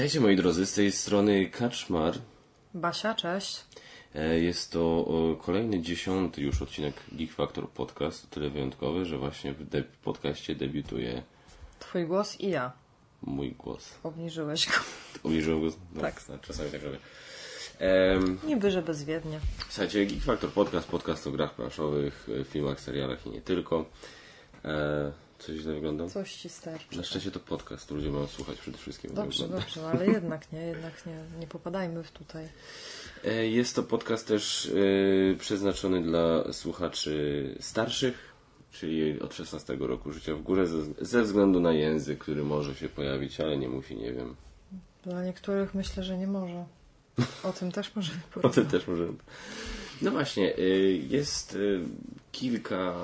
Witajcie moi drodzy, z tej strony Kaczmar. Basia, cześć. E, Jest to kolejny dziesiąty już odcinek Geek Factor Podcast, o tyle wyjątkowy, że właśnie w de- podcaście debiutuje Twój głos i ja. mój głos. Obniżyłeś go. Ubliżyłem go? No, Tak. Czasami tak robię. Em, Niby, że bezwiednie. Słuchajcie, Geek Factor Podcast, podcast o grach planszowych, e, filmach, serialach i nie tylko. E, coś źle wygląda? Coś ci starczy. Na szczęście to podcast, ludzie mają słuchać przede wszystkim. Dobrze, dobrze, no ale jednak nie, jednak nie, nie popadajmy w tutaj. E, Jest to podcast też e, przeznaczony dla słuchaczy starszych, czyli od 16 roku życia w górze, ze, ze względu na język, który może się pojawić, ale nie musi, nie wiem. Dla niektórych myślę, że nie może. O tym też możemy O tym też możemy. No właśnie, e, jest kilka.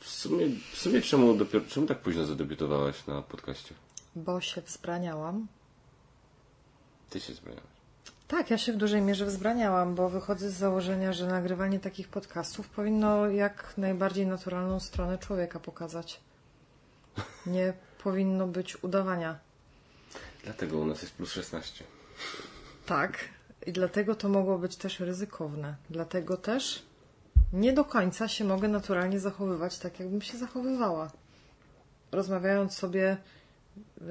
W sumie, w sumie czemu, dopiero, czemu tak późno zadebiutowałaś na podcaście? Bo się wzbraniałam. Ty się zmieniałaś. Tak, ja się w dużej mierze wzbraniałam, bo wychodzę z założenia, że nagrywanie takich podcastów powinno jak najbardziej naturalną stronę człowieka pokazać. Nie powinno być udawania. Dlatego u nas jest plus 16. Tak, i dlatego to mogło być też ryzykowne. Dlatego też nie do końca się mogę naturalnie zachowywać tak, jakbym się zachowywała. Rozmawiając sobie, yy,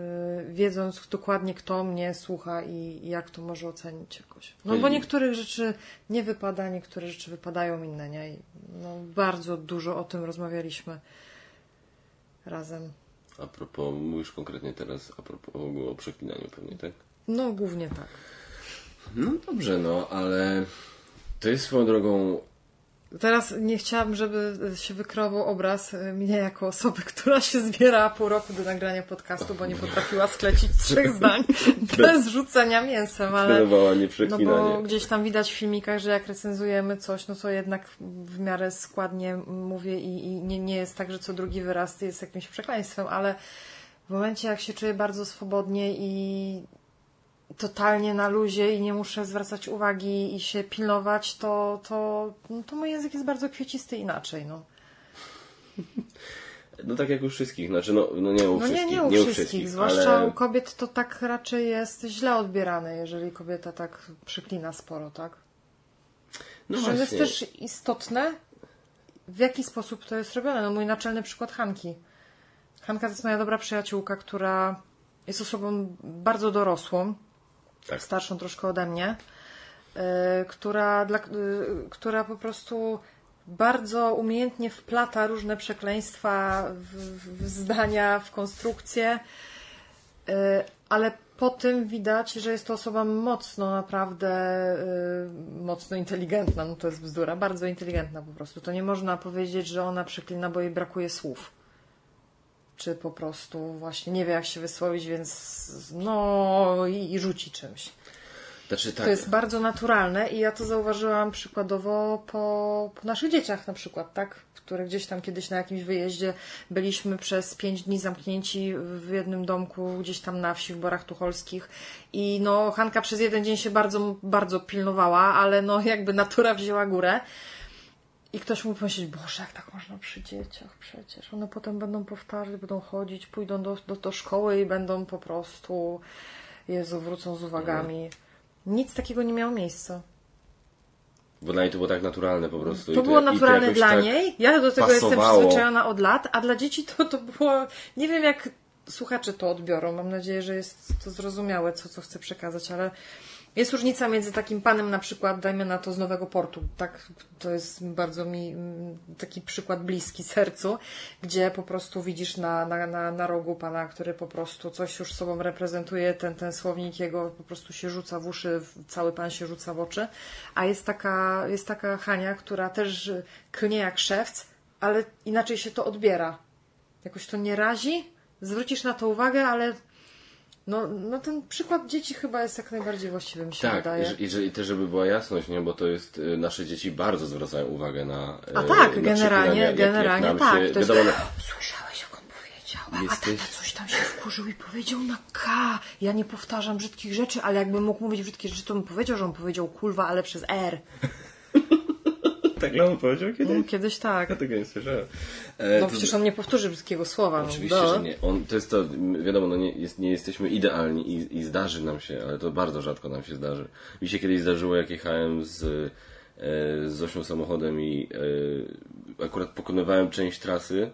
wiedząc dokładnie, kto mnie słucha i, i jak to może ocenić jakoś. No bo niektórych rzeczy nie wypada, niektóre rzeczy wypadają inne, nie? I no, bardzo dużo o tym rozmawialiśmy razem. A propos, mówisz konkretnie teraz a propos o przeklinaniu pewnie, tak? No, głównie tak. No dobrze, no, ale to jest swoją drogą. Teraz nie chciałabym, żeby się wykreował obraz e, mnie jako osoby, która się zbierała pół roku do nagrania podcastu, bo nie potrafiła sklecić trzech zdań bez rzucenia mięsem, ale no bo gdzieś tam widać w filmikach, że jak recenzujemy coś, no to jednak w miarę składnie mówię i, i nie, nie jest tak, że co drugi wyraz jest jakimś przekleństwem, ale w momencie jak się czuję bardzo swobodnie i totalnie na luzie i nie muszę zwracać uwagi i się pilnować, to, to, no to mój język jest bardzo kwiecisty inaczej. No, No tak jak u wszystkich, znaczy no, no nie u no wszystkich. nie, nie u wszystkich. Zwłaszcza ale... u kobiet to tak raczej jest źle odbierane, jeżeli kobieta tak przyklina sporo, tak? No Że jest właśnie. też istotne, w jaki sposób to jest robione. No mój naczelny przykład Hanki. Hanka to jest moja dobra przyjaciółka, która jest osobą bardzo dorosłą, Tak. starszą troszkę ode mnie, y, która, dla, y, która po prostu bardzo umiejętnie wplata różne przekleństwa w, w zdania, w konstrukcje, y, ale po tym widać, że jest to osoba mocno, naprawdę mocno inteligentna. No to jest bzdura, bardzo inteligentna po prostu. To nie można powiedzieć, że ona przeklina, bo jej brakuje słów. Czy po prostu właśnie nie wie, jak się wysłowić, więc no i, i rzuci czymś. Znaczy tak. To jest bardzo naturalne i ja to zauważyłam przykładowo po, po naszych dzieciach na przykład, tak? Które gdzieś tam kiedyś na jakimś wyjeździe byliśmy przez pięć dni zamknięci w jednym domku gdzieś tam na wsi w Borach Tucholskich i no Hanka przez jeden dzień się bardzo, bardzo pilnowała, ale no jakby natura wzięła górę. I ktoś mógł pomyśleć, Boże, jak tak można przy dzieciach przecież. One potem będą powtarzać, będą chodzić, pójdą do, do, do szkoły i będą po prostu, Jezu, wrócą z uwagami. Nic takiego nie miało miejsca. Bo dla niej to było tak naturalne po prostu. To i było to naturalne jakoś dla tak niej. Ja do tego jestem pasowało. przyzwyczajona od lat, a dla dzieci to, to było. Nie wiem, jak słuchacze to odbiorą. Mam nadzieję, że jest to zrozumiałe, co, co chcę przekazać, ale jest różnica między takim panem, na przykład, dajmy na to z Nowego Portu. Tak, to jest bardzo mi mm, taki przykład bliski sercu, gdzie po prostu widzisz na, na, na, na rogu pana, który po prostu coś już sobą reprezentuje, ten, ten słownik jego po prostu się rzuca w uszy, cały pan się rzuca w oczy. A jest taka, jest taka Hania, która też klnie jak szewc, ale inaczej się to odbiera. Jakoś to nie razi, zwrócisz na to uwagę, ale no, no ten przykład dzieci chyba jest jak najbardziej właściwy, mi się Tak, wydaje. i, że- i, że- i też żeby była jasność, nie? bo to jest, y, nasze dzieci bardzo zwracają uwagę na A y, tak, na generalnie, jak- jak generalnie nam tak. Się, To jest... wiadomo, Słyszałeś, jak on powiedział? A, a Jesteś- tata coś tam się wkurzył i powiedział na K. Ja nie powtarzam brzydkich rzeczy, ale jakbym mógł mówić brzydkie rzeczy, to bym powiedział, że on powiedział kulwa, ale przez R. tak Leon powiedział kiedyś? No, kiedyś tak. Ja tego nie słyszałem. E, No to- przecież on nie powtórzy brzydkiego słowa. Oczywiście, no, że nie. On, to jest to, wiadomo, no nie, jest, nie jesteśmy idealni i, i zdarzy nam się, ale to bardzo rzadko nam się zdarzy. Mi się kiedyś zdarzyło, jak jechałem z, e, z Zosią samochodem i e, akurat pokonywałem część trasy,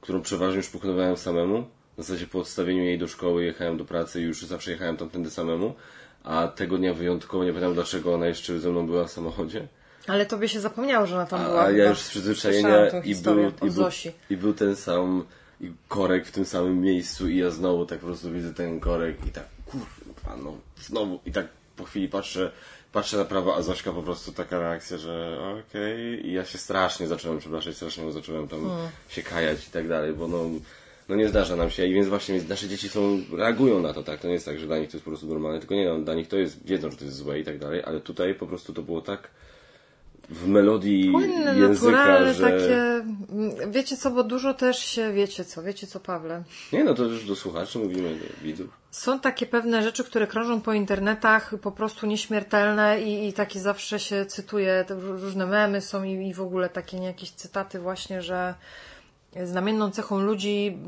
którą przeważnie już pokonywałem samemu. W zasadzie po odstawieniu jej do szkoły jechałem do pracy i już zawsze jechałem tamtędy samemu. A tego dnia wyjątkowo, nie pamiętam dlaczego ona jeszcze ze mną była w samochodzie. Ale tobie się zapomniało, że ona tam A, była. a ja już z przyzwyczajenia i był, i, był, i był ten sam korek w tym samym miejscu i ja znowu tak po prostu widzę ten korek i tak kurwa no znowu i tak po chwili patrzę patrzę na prawo, a Zośka po prostu taka reakcja, że okej i ja się strasznie zacząłem przepraszać, strasznie zacząłem tam Hmm. się kajać i tak dalej, bo no no nie zdarza nam się i więc właśnie nasze dzieci są, reagują na to, tak? To nie jest tak, że dla nich to jest po prostu normalne, tylko nie, no, dla nich to jest, wiedzą, że to jest złe i tak dalej, ale tutaj po prostu to było tak w melodii Płynne, języka, naturalne, że... takie. mm, Wiecie co, bo dużo też się, wiecie co, wiecie co, Pawle. Nie, no to już do słuchaczy mówimy, do widzów. Są takie pewne rzeczy, które krążą po internetach, po prostu nieśmiertelne i, i takie zawsze się cytuje, różne memy są i, i w ogóle takie jakieś cytaty właśnie, że znamienną cechą ludzi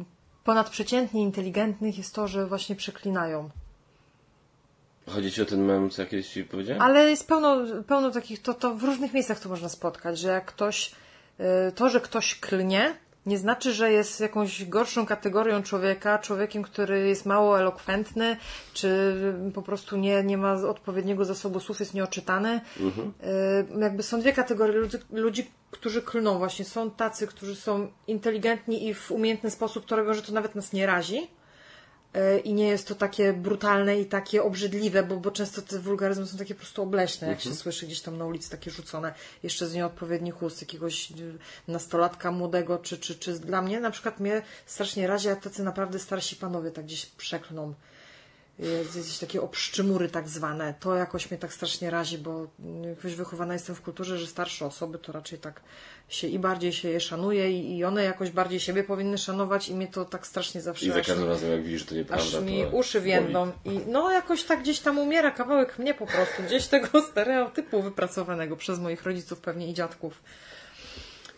ponadprzeciętnie inteligentnych jest to, że właśnie przeklinają. Chodzi ci o ten mem, co ja kiedyś ci powiedziałem? Ale jest pełno, pełno takich, to, to w różnych miejscach to można spotkać, że jak ktoś, y, to, że ktoś klnie, nie znaczy, że jest jakąś gorszą kategorią człowieka, człowiekiem, który jest mało elokwentny, czy po prostu nie, nie ma odpowiedniego zasobu słów, jest nieoczytany. Y, Jakby są dwie kategorie ludzi, ludzi, którzy klną właśnie. Są tacy, którzy są inteligentni i w umiejętny sposób to robią, że to nawet nas nie razi. E, i nie jest to takie brutalne i takie obrzydliwe, bo, bo często te wulgaryzmy są takie po prostu obleśne, jak się słyszy gdzieś tam na ulicy takie rzucone jeszcze z nieodpowiednich ust jakiegoś y, nastolatka młodego, czy, czy, czy dla mnie na przykład mnie strasznie razi, jak tacy naprawdę starsi panowie tak gdzieś przeklną. Jakieś takie obszczymury tak zwane. To jakoś mnie tak strasznie razi, bo jakoś wychowana jestem w kulturze, że starsze osoby to raczej tak się i bardziej się je szanuje i, one jakoś bardziej siebie powinny szanować i mnie to tak strasznie zawsze I za aż każdym razem, jak widzisz, to nieprawda, Aż mi uszy boli. więdą i no jakoś tak gdzieś tam umiera kawałek mnie po prostu, gdzieś tego stereotypu wypracowanego przez moich rodziców pewnie i dziadków.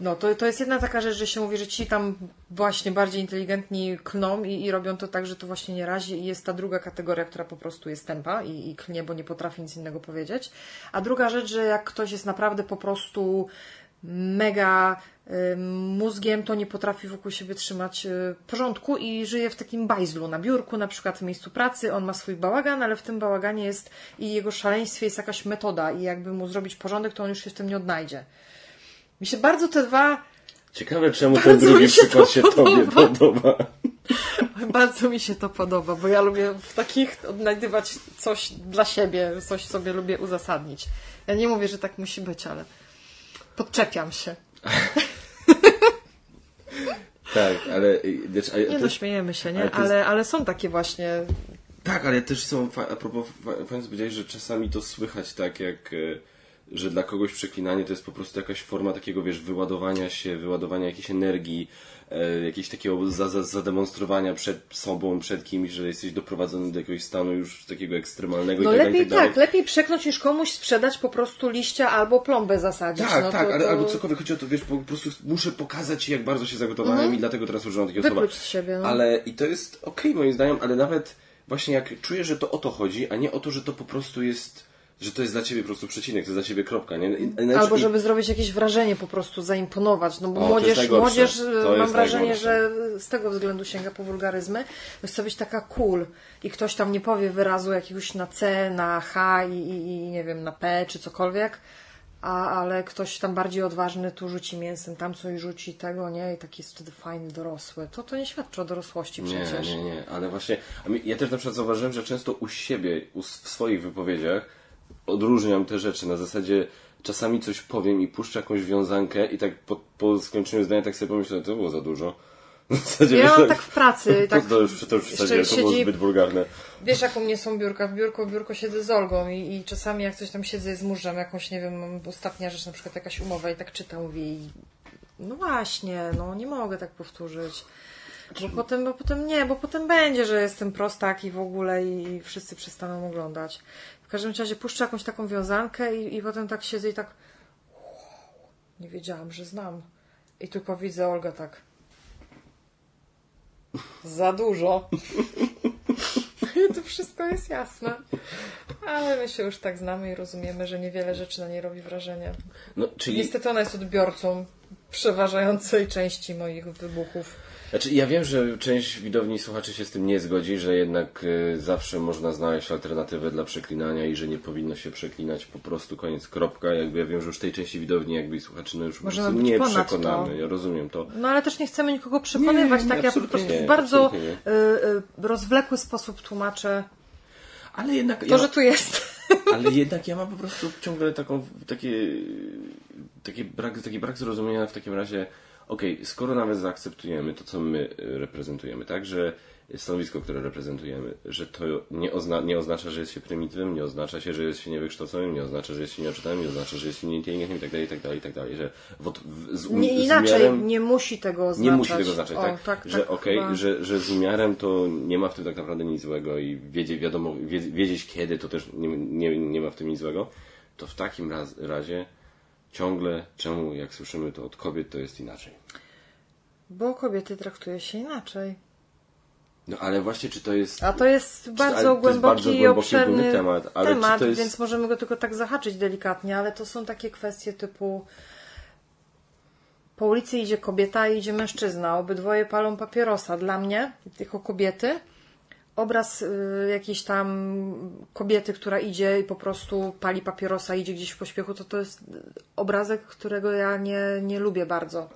No to, to jest jedna taka rzecz, że się mówi, że ci tam właśnie bardziej inteligentni klną i, i robią to tak, że to właśnie nie razi i jest ta druga kategoria, która po prostu jest tępa i, i klnie, bo nie potrafi nic innego powiedzieć. A druga rzecz, że jak ktoś jest naprawdę po prostu mega y, mózgiem, to nie potrafi wokół siebie trzymać y, porządku i żyje w takim bajzlu na biurku, na przykład w miejscu pracy. On ma swój bałagan, ale w tym bałaganie jest i jego szaleństwie jest jakaś metoda i jakby mu zrobić porządek, to on już się w tym nie odnajdzie. Mi się bardzo te dwa, Ciekawe, czemu ten drugi się przykład to się tobie podoba. bardzo mi się to podoba, bo ja lubię w takich odnajdywać coś dla siebie, coś sobie lubię uzasadnić. Ja nie mówię, że tak musi być, ale podczepiam się. Tak, ale... y, Wiesz, a Nie no, też, śmiejemy się, ale nie? to jest- Ale, ale są takie właśnie tak, ale też są... A propos, fa- fajnie powiedziałeś, że czasami to słychać tak, jak... y, Że dla kogoś przeklinanie to jest po prostu jakaś forma takiego, wiesz, wyładowania się, wyładowania jakiejś energii, e, jakiegoś takiego za, za, zademonstrowania przed sobą, przed kimś, że jesteś doprowadzony do jakiegoś stanu już takiego ekstremalnego No i tak lepiej tak dalej. tak, lepiej przeknąć niż komuś sprzedać po prostu liścia albo plombę zasadzić. Tak, no tak, to, ale, to albo cokolwiek chodzi o to, wiesz, po prostu muszę pokazać jak bardzo się zagotowałem i dlatego teraz używam takiego Wypluć słowa. z siebie, no. Ale i to jest okej moim zdaniem, ale nawet właśnie jak czuję, że to o to chodzi, a nie o to, że to po prostu jest, że to jest dla Ciebie po prostu przecinek, to jest dla Ciebie kropka, nie? I- Albo żeby zrobić jakieś wrażenie, po prostu zaimponować. No bo O, młodzież, młodzież To mam jest wrażenie, najgorsze. że z tego względu sięga po wulgaryzmy. To chce być taka cool i ktoś tam nie powie wyrazu jakiegoś na C, na H i, i, i nie wiem, na P czy cokolwiek. A, ale ktoś tam bardziej odważny tu rzuci mięsem, tam coś rzuci tego, nie? I taki jest wtedy fajny, dorosły. To, to nie świadczy o dorosłości Nie, przecież. nie, nie, ale właśnie, ja też na przykład zauważyłem, że często u siebie, u, w swoich wypowiedziach odróżniam te rzeczy, na zasadzie czasami coś powiem i puszczę jakąś wiązankę i tak po, po skończeniu zdania tak sobie pomyślę, to było za dużo. W zasadzie, Ja wiesz, mam tak w pracy. Tak, to już, to już w zasadzie to było zbyt wulgarne. Wiesz, jak u mnie są biurka, w biurko, w biurko siedzę z Olgą i, i czasami jak coś tam siedzę z murzem, jakąś, nie wiem, mam ostatnia rzecz, na przykład jakaś umowa i tak czytam, mówię i no właśnie, no nie mogę tak powtórzyć. Bo potem, bo potem nie, bo potem będzie, że jestem prostak i w ogóle i wszyscy przestaną oglądać. W każdym razie puszczę jakąś taką wiązankę i, i potem tak siedzę i tak nie wiedziałam, że znam. I tylko widzę Olga tak. Za dużo. I to wszystko jest jasne. Ale my się już tak znamy i rozumiemy, że niewiele rzeczy na niej robi wrażenie. No, czyli... Niestety ona jest odbiorcą przeważającej części moich wybuchów. Znaczy, ja wiem, że część widowni słuchaczy się z tym nie zgodzi, że jednak y, zawsze można znaleźć alternatywę dla przeklinania i że nie powinno się przeklinać po prostu koniec, kropka. Jakby ja wiem, że już tej części widowni jakby i słuchaczy no już Możemy po prostu nie przekonamy. to. Ja rozumiem to. No ale też nie chcemy nikogo przekonywać, Nie, tak ja po prostu w bardzo y, y, rozwlekły sposób tłumaczę Ale jednak... to, ja... że tu jest. Ale jednak ja mam po prostu ciągle taką, takie, takie brak, taki brak zrozumienia w takim razie, okej, skoro nawet zaakceptujemy to, co my y, reprezentujemy, tak, że stanowisko, które reprezentujemy, że to nie, ozna, nie oznacza, że jest się prymitywem, nie oznacza się, że jest się niewykształconym, nie oznacza, że jest się nieoczytanym, nie oznacza, że jest się nieinteligentnym itd., itd., itd., że w, od- w, z, um, Nie, z inaczej, umiarem- nie musi tego oznaczać. nie musi tego znaczyć, O, tak? tak, że tak, okej, że, że z umiarem to nie ma w tym tak naprawdę nic złego i wiedzieć, wiadomo, wiedz- wiedzieć kiedy to też nie, nie, nie ma w tym nic złego, to w takim raz, razie ciągle, czemu jak słyszymy to od kobiet, to jest inaczej. Bo kobiety traktuje się inaczej. No ale właśnie, czy to jest... A to jest bardzo to jest głęboki bardzo głęboki, obszerny temat, ale czy to jest- więc możemy go tylko tak zahaczyć delikatnie, ale to są takie kwestie typu po ulicy idzie kobieta i idzie mężczyzna, obydwoje palą papierosa. Dla mnie, jako kobiety, obraz y, jakiejś tam kobiety, która idzie i po prostu pali papierosa, idzie gdzieś w pośpiechu, to to jest obrazek, którego ja nie, nie lubię bardzo.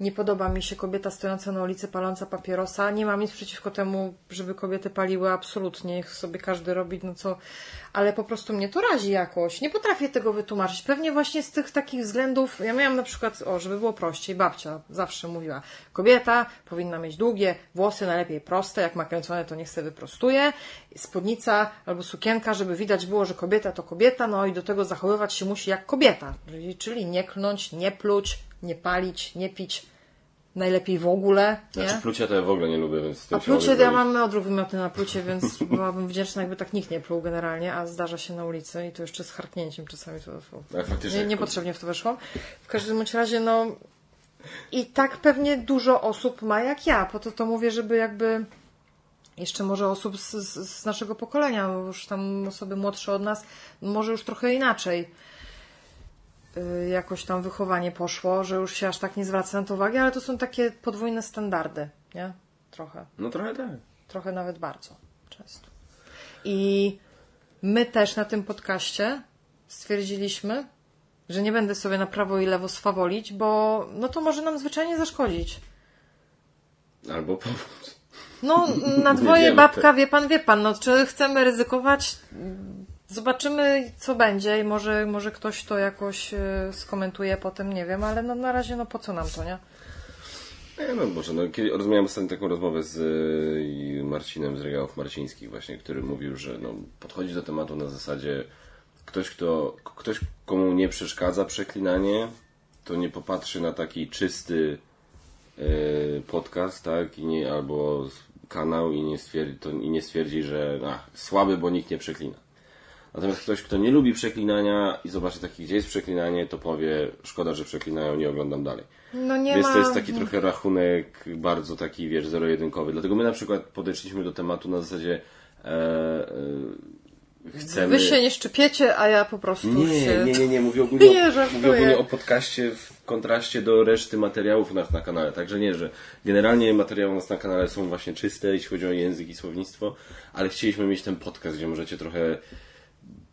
Nie podoba mi się kobieta stojąca na ulicy, paląca papierosa. Nie mam nic przeciwko temu, żeby kobiety paliły absolutnie. Niech sobie każdy robi, no co. Ale po prostu mnie to razi jakoś. Nie potrafię tego wytłumaczyć. Pewnie właśnie z tych takich względów. Ja miałam na przykład, o, żeby było prościej, babcia zawsze mówiła, kobieta powinna mieć długie włosy, najlepiej proste. Jak ma kręcone, to niech sobie wyprostuje. Spódnica albo sukienka, żeby widać było, że kobieta to kobieta, no i do tego zachowywać się musi jak kobieta. Czyli, nie klnąć, nie pluć, nie palić, nie pić. Najlepiej w ogóle. Nie? Znaczy plucia to ja w ogóle nie lubię, więc z tym A plucie, ja mam odruch wymiotny na plucie, więc byłabym wdzięczna, jakby tak nikt nie pluł generalnie, a zdarza się na ulicy i to jeszcze z harknięciem czasami. To, to, nie, niepotrzebnie w to weszłam. W każdym bądź razie, no i tak pewnie dużo osób ma jak ja, po to to mówię, żeby jakby jeszcze może osób z, z, naszego pokolenia, bo już tam osoby młodsze od nas, może już trochę inaczej jakoś tam wychowanie poszło, że już się aż tak nie zwraca na to uwagi, ale to są takie podwójne standardy, nie? Trochę. No trochę tak. Trochę nawet bardzo często. I my też na tym podcaście stwierdziliśmy, że nie będę sobie na prawo i lewo swawolić, bo no to może nam zwyczajnie zaszkodzić. Albo pomóc. No, na dwoje babka, wie pan, wie pan, no czy chcemy ryzykować? Zobaczymy, co będzie i może, może ktoś to jakoś e, skomentuje potem, nie wiem, ale no, na razie, no po co nam to, nie? Nie, no może, no, kiedy ostatnio taką rozmowę z y, Marcinem z Regałów Marcińskich właśnie, który mówił, że no, podchodzi do tematu na zasadzie ktoś, kto, ktoś, komu nie przeszkadza przeklinanie, to nie popatrzy na taki czysty y, podcast, tak, i nie, albo kanał i nie stwierdzi, to, i nie stwierdzi, że słaby, bo nikt nie przeklina. Natomiast ktoś, kto nie lubi przeklinania i zobaczy taki, gdzie jest przeklinanie, to powie, szkoda, że przeklinają, nie oglądam dalej. No nie Więc ma... to jest taki trochę rachunek bardzo taki, wiesz, zero-jedynkowy. Dlatego my na przykład podeszliśmy do tematu na zasadzie e, e, chcemy... Wy się nie szczypiecie, a ja po prostu Nie, się... nie, nie, nie, mówię ogólnie, Nie, o, mówię ogólnie o podcaście w kontraście do reszty materiałów u nas na kanale. Także nie, że generalnie materiały u nas na kanale są właśnie czyste, jeśli chodzi o język i słownictwo, ale chcieliśmy mieć ten podcast, gdzie możecie trochę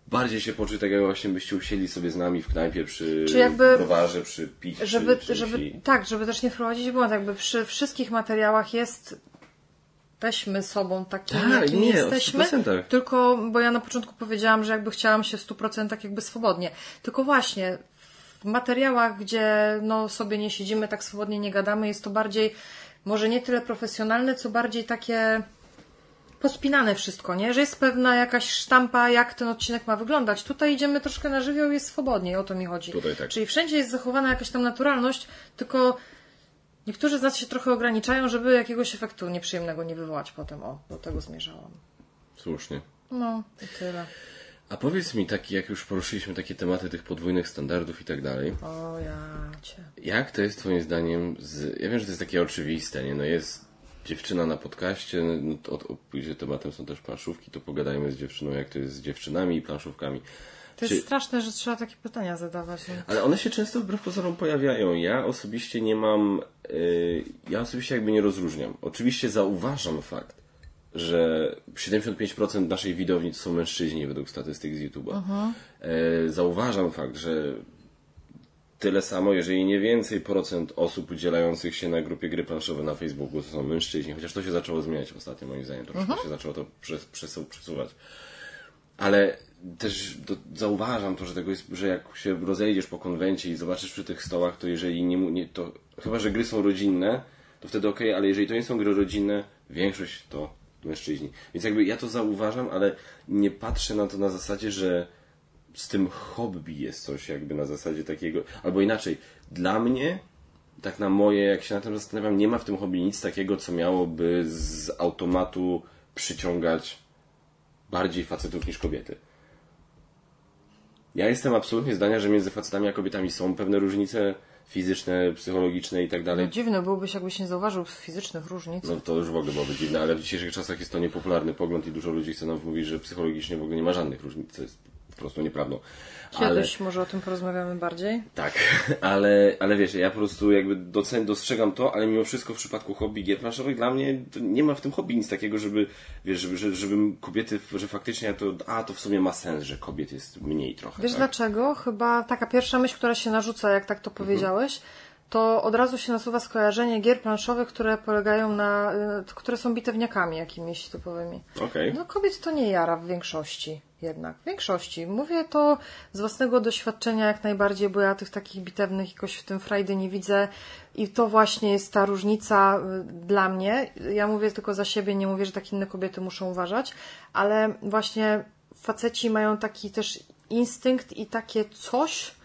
bardziej się poczuć tak, jak właśnie byście usiedli sobie z nami w knajpie przy Czy jakby- browarze, przy picie, żeby, przy, żeby, tak, żeby też nie wprowadzić błąd, jakby przy wszystkich materiałach jest jesteśmy sobą takimi, Tak, jakimi nie, jesteśmy. 100%. Tylko, bo ja na początku powiedziałam, że jakby chciałam się w 100% jakby swobodnie. Tylko właśnie w materiałach, gdzie no sobie nie siedzimy, tak swobodnie nie gadamy, jest to bardziej może nie tyle profesjonalne, co bardziej takie pospinane wszystko, nie? Że jest pewna jakaś sztampa, jak ten odcinek ma wyglądać. Tutaj idziemy troszkę na żywioł i jest swobodniej, o to mi chodzi. Tutaj tak. Czyli wszędzie jest zachowana jakaś tam naturalność, tylko niektórzy z nas się trochę ograniczają, żeby jakiegoś efektu nieprzyjemnego nie wywołać potem. O, do tego zmierzałam. Słusznie. No, i tyle. A powiedz mi, taki, jak już poruszyliśmy takie tematy tych podwójnych standardów i tak dalej, O ja cię. jak to jest twoim zdaniem z... Ja wiem, że to jest takie oczywiste, nie? No jest dziewczyna na podcaście, no to tematem są też planszówki, to pogadajmy z dziewczyną, jak to jest z dziewczynami i planszówkami. To jest Czy- straszne, że trzeba takie pytania zadawać. No. Ale one się często wbrew pozorom pojawiają. Ja osobiście nie mam. Yy, ja osobiście jakby nie rozróżniam. Oczywiście zauważam fakt, że 75% naszej widowni to są mężczyźni według statystyk z YouTube'a. Yy, zauważam fakt, że tyle samo, jeżeli nie więcej procent osób udzielających się na grupie gry planszowe na Facebooku to są mężczyźni, chociaż to się zaczęło zmieniać ostatnio moim zdaniem, troszkę się zaczęło to przes, przesu, przesuwać. Ale też do, zauważam to, że tego jest, że jak się rozejdziesz po konwencie i zobaczysz przy tych stołach, to jeżeli nie, nie to chyba, że gry są rodzinne, to wtedy okej, ale jeżeli to nie są gry rodzinne, większość to mężczyźni. Więc jakby ja to zauważam, ale nie patrzę na to na zasadzie, że z tym hobby jest coś jakby na zasadzie takiego, albo inaczej, dla mnie, tak na moje, jak się na tym zastanawiam, nie ma w tym hobby nic takiego, co miałoby z automatu przyciągać bardziej facetów niż kobiety. Ja jestem absolutnie zdania, że między facetami a kobietami są pewne różnice fizyczne, psychologiczne i tak dalej. No dziwne byłobyś, jakbyś nie zauważył fizycznych różnic. No to już w ogóle byłoby dziwne, ale w dzisiejszych czasach jest to niepopularny pogląd i dużo ludzi chce nam wmówić, że psychologicznie w ogóle nie ma żadnych różnic, co jest po prostu nieprawdą. Ale, Kiedyś może o tym porozmawiamy bardziej. tak, ale, ale wiesz, ja po prostu jakby docen, dostrzegam to, ale mimo wszystko w przypadku hobby gier planszowych dla mnie nie ma w tym hobby nic takiego, żeby, wiesz, żeby, żeby, żeby kobiety, że faktycznie to, a to w sumie ma sens, że kobiet jest mniej trochę. Wiesz tak? dlaczego? Chyba taka pierwsza myśl, która się narzuca, jak tak to powiedziałeś, to od razu się nasuwa skojarzenie gier planszowych, które polegają na, y, które są bitewniakami jakimiś typowymi. Okej. No kobiet to nie jara w większości jednak. W większości. Mówię to z własnego doświadczenia jak najbardziej, bo ja tych takich bitewnych jakoś w tym frajdy nie widzę i to właśnie jest ta różnica y, dla mnie. Ja mówię tylko za siebie, nie mówię, że tak inne kobiety muszą uważać, ale właśnie faceci mają taki też instynkt i takie coś,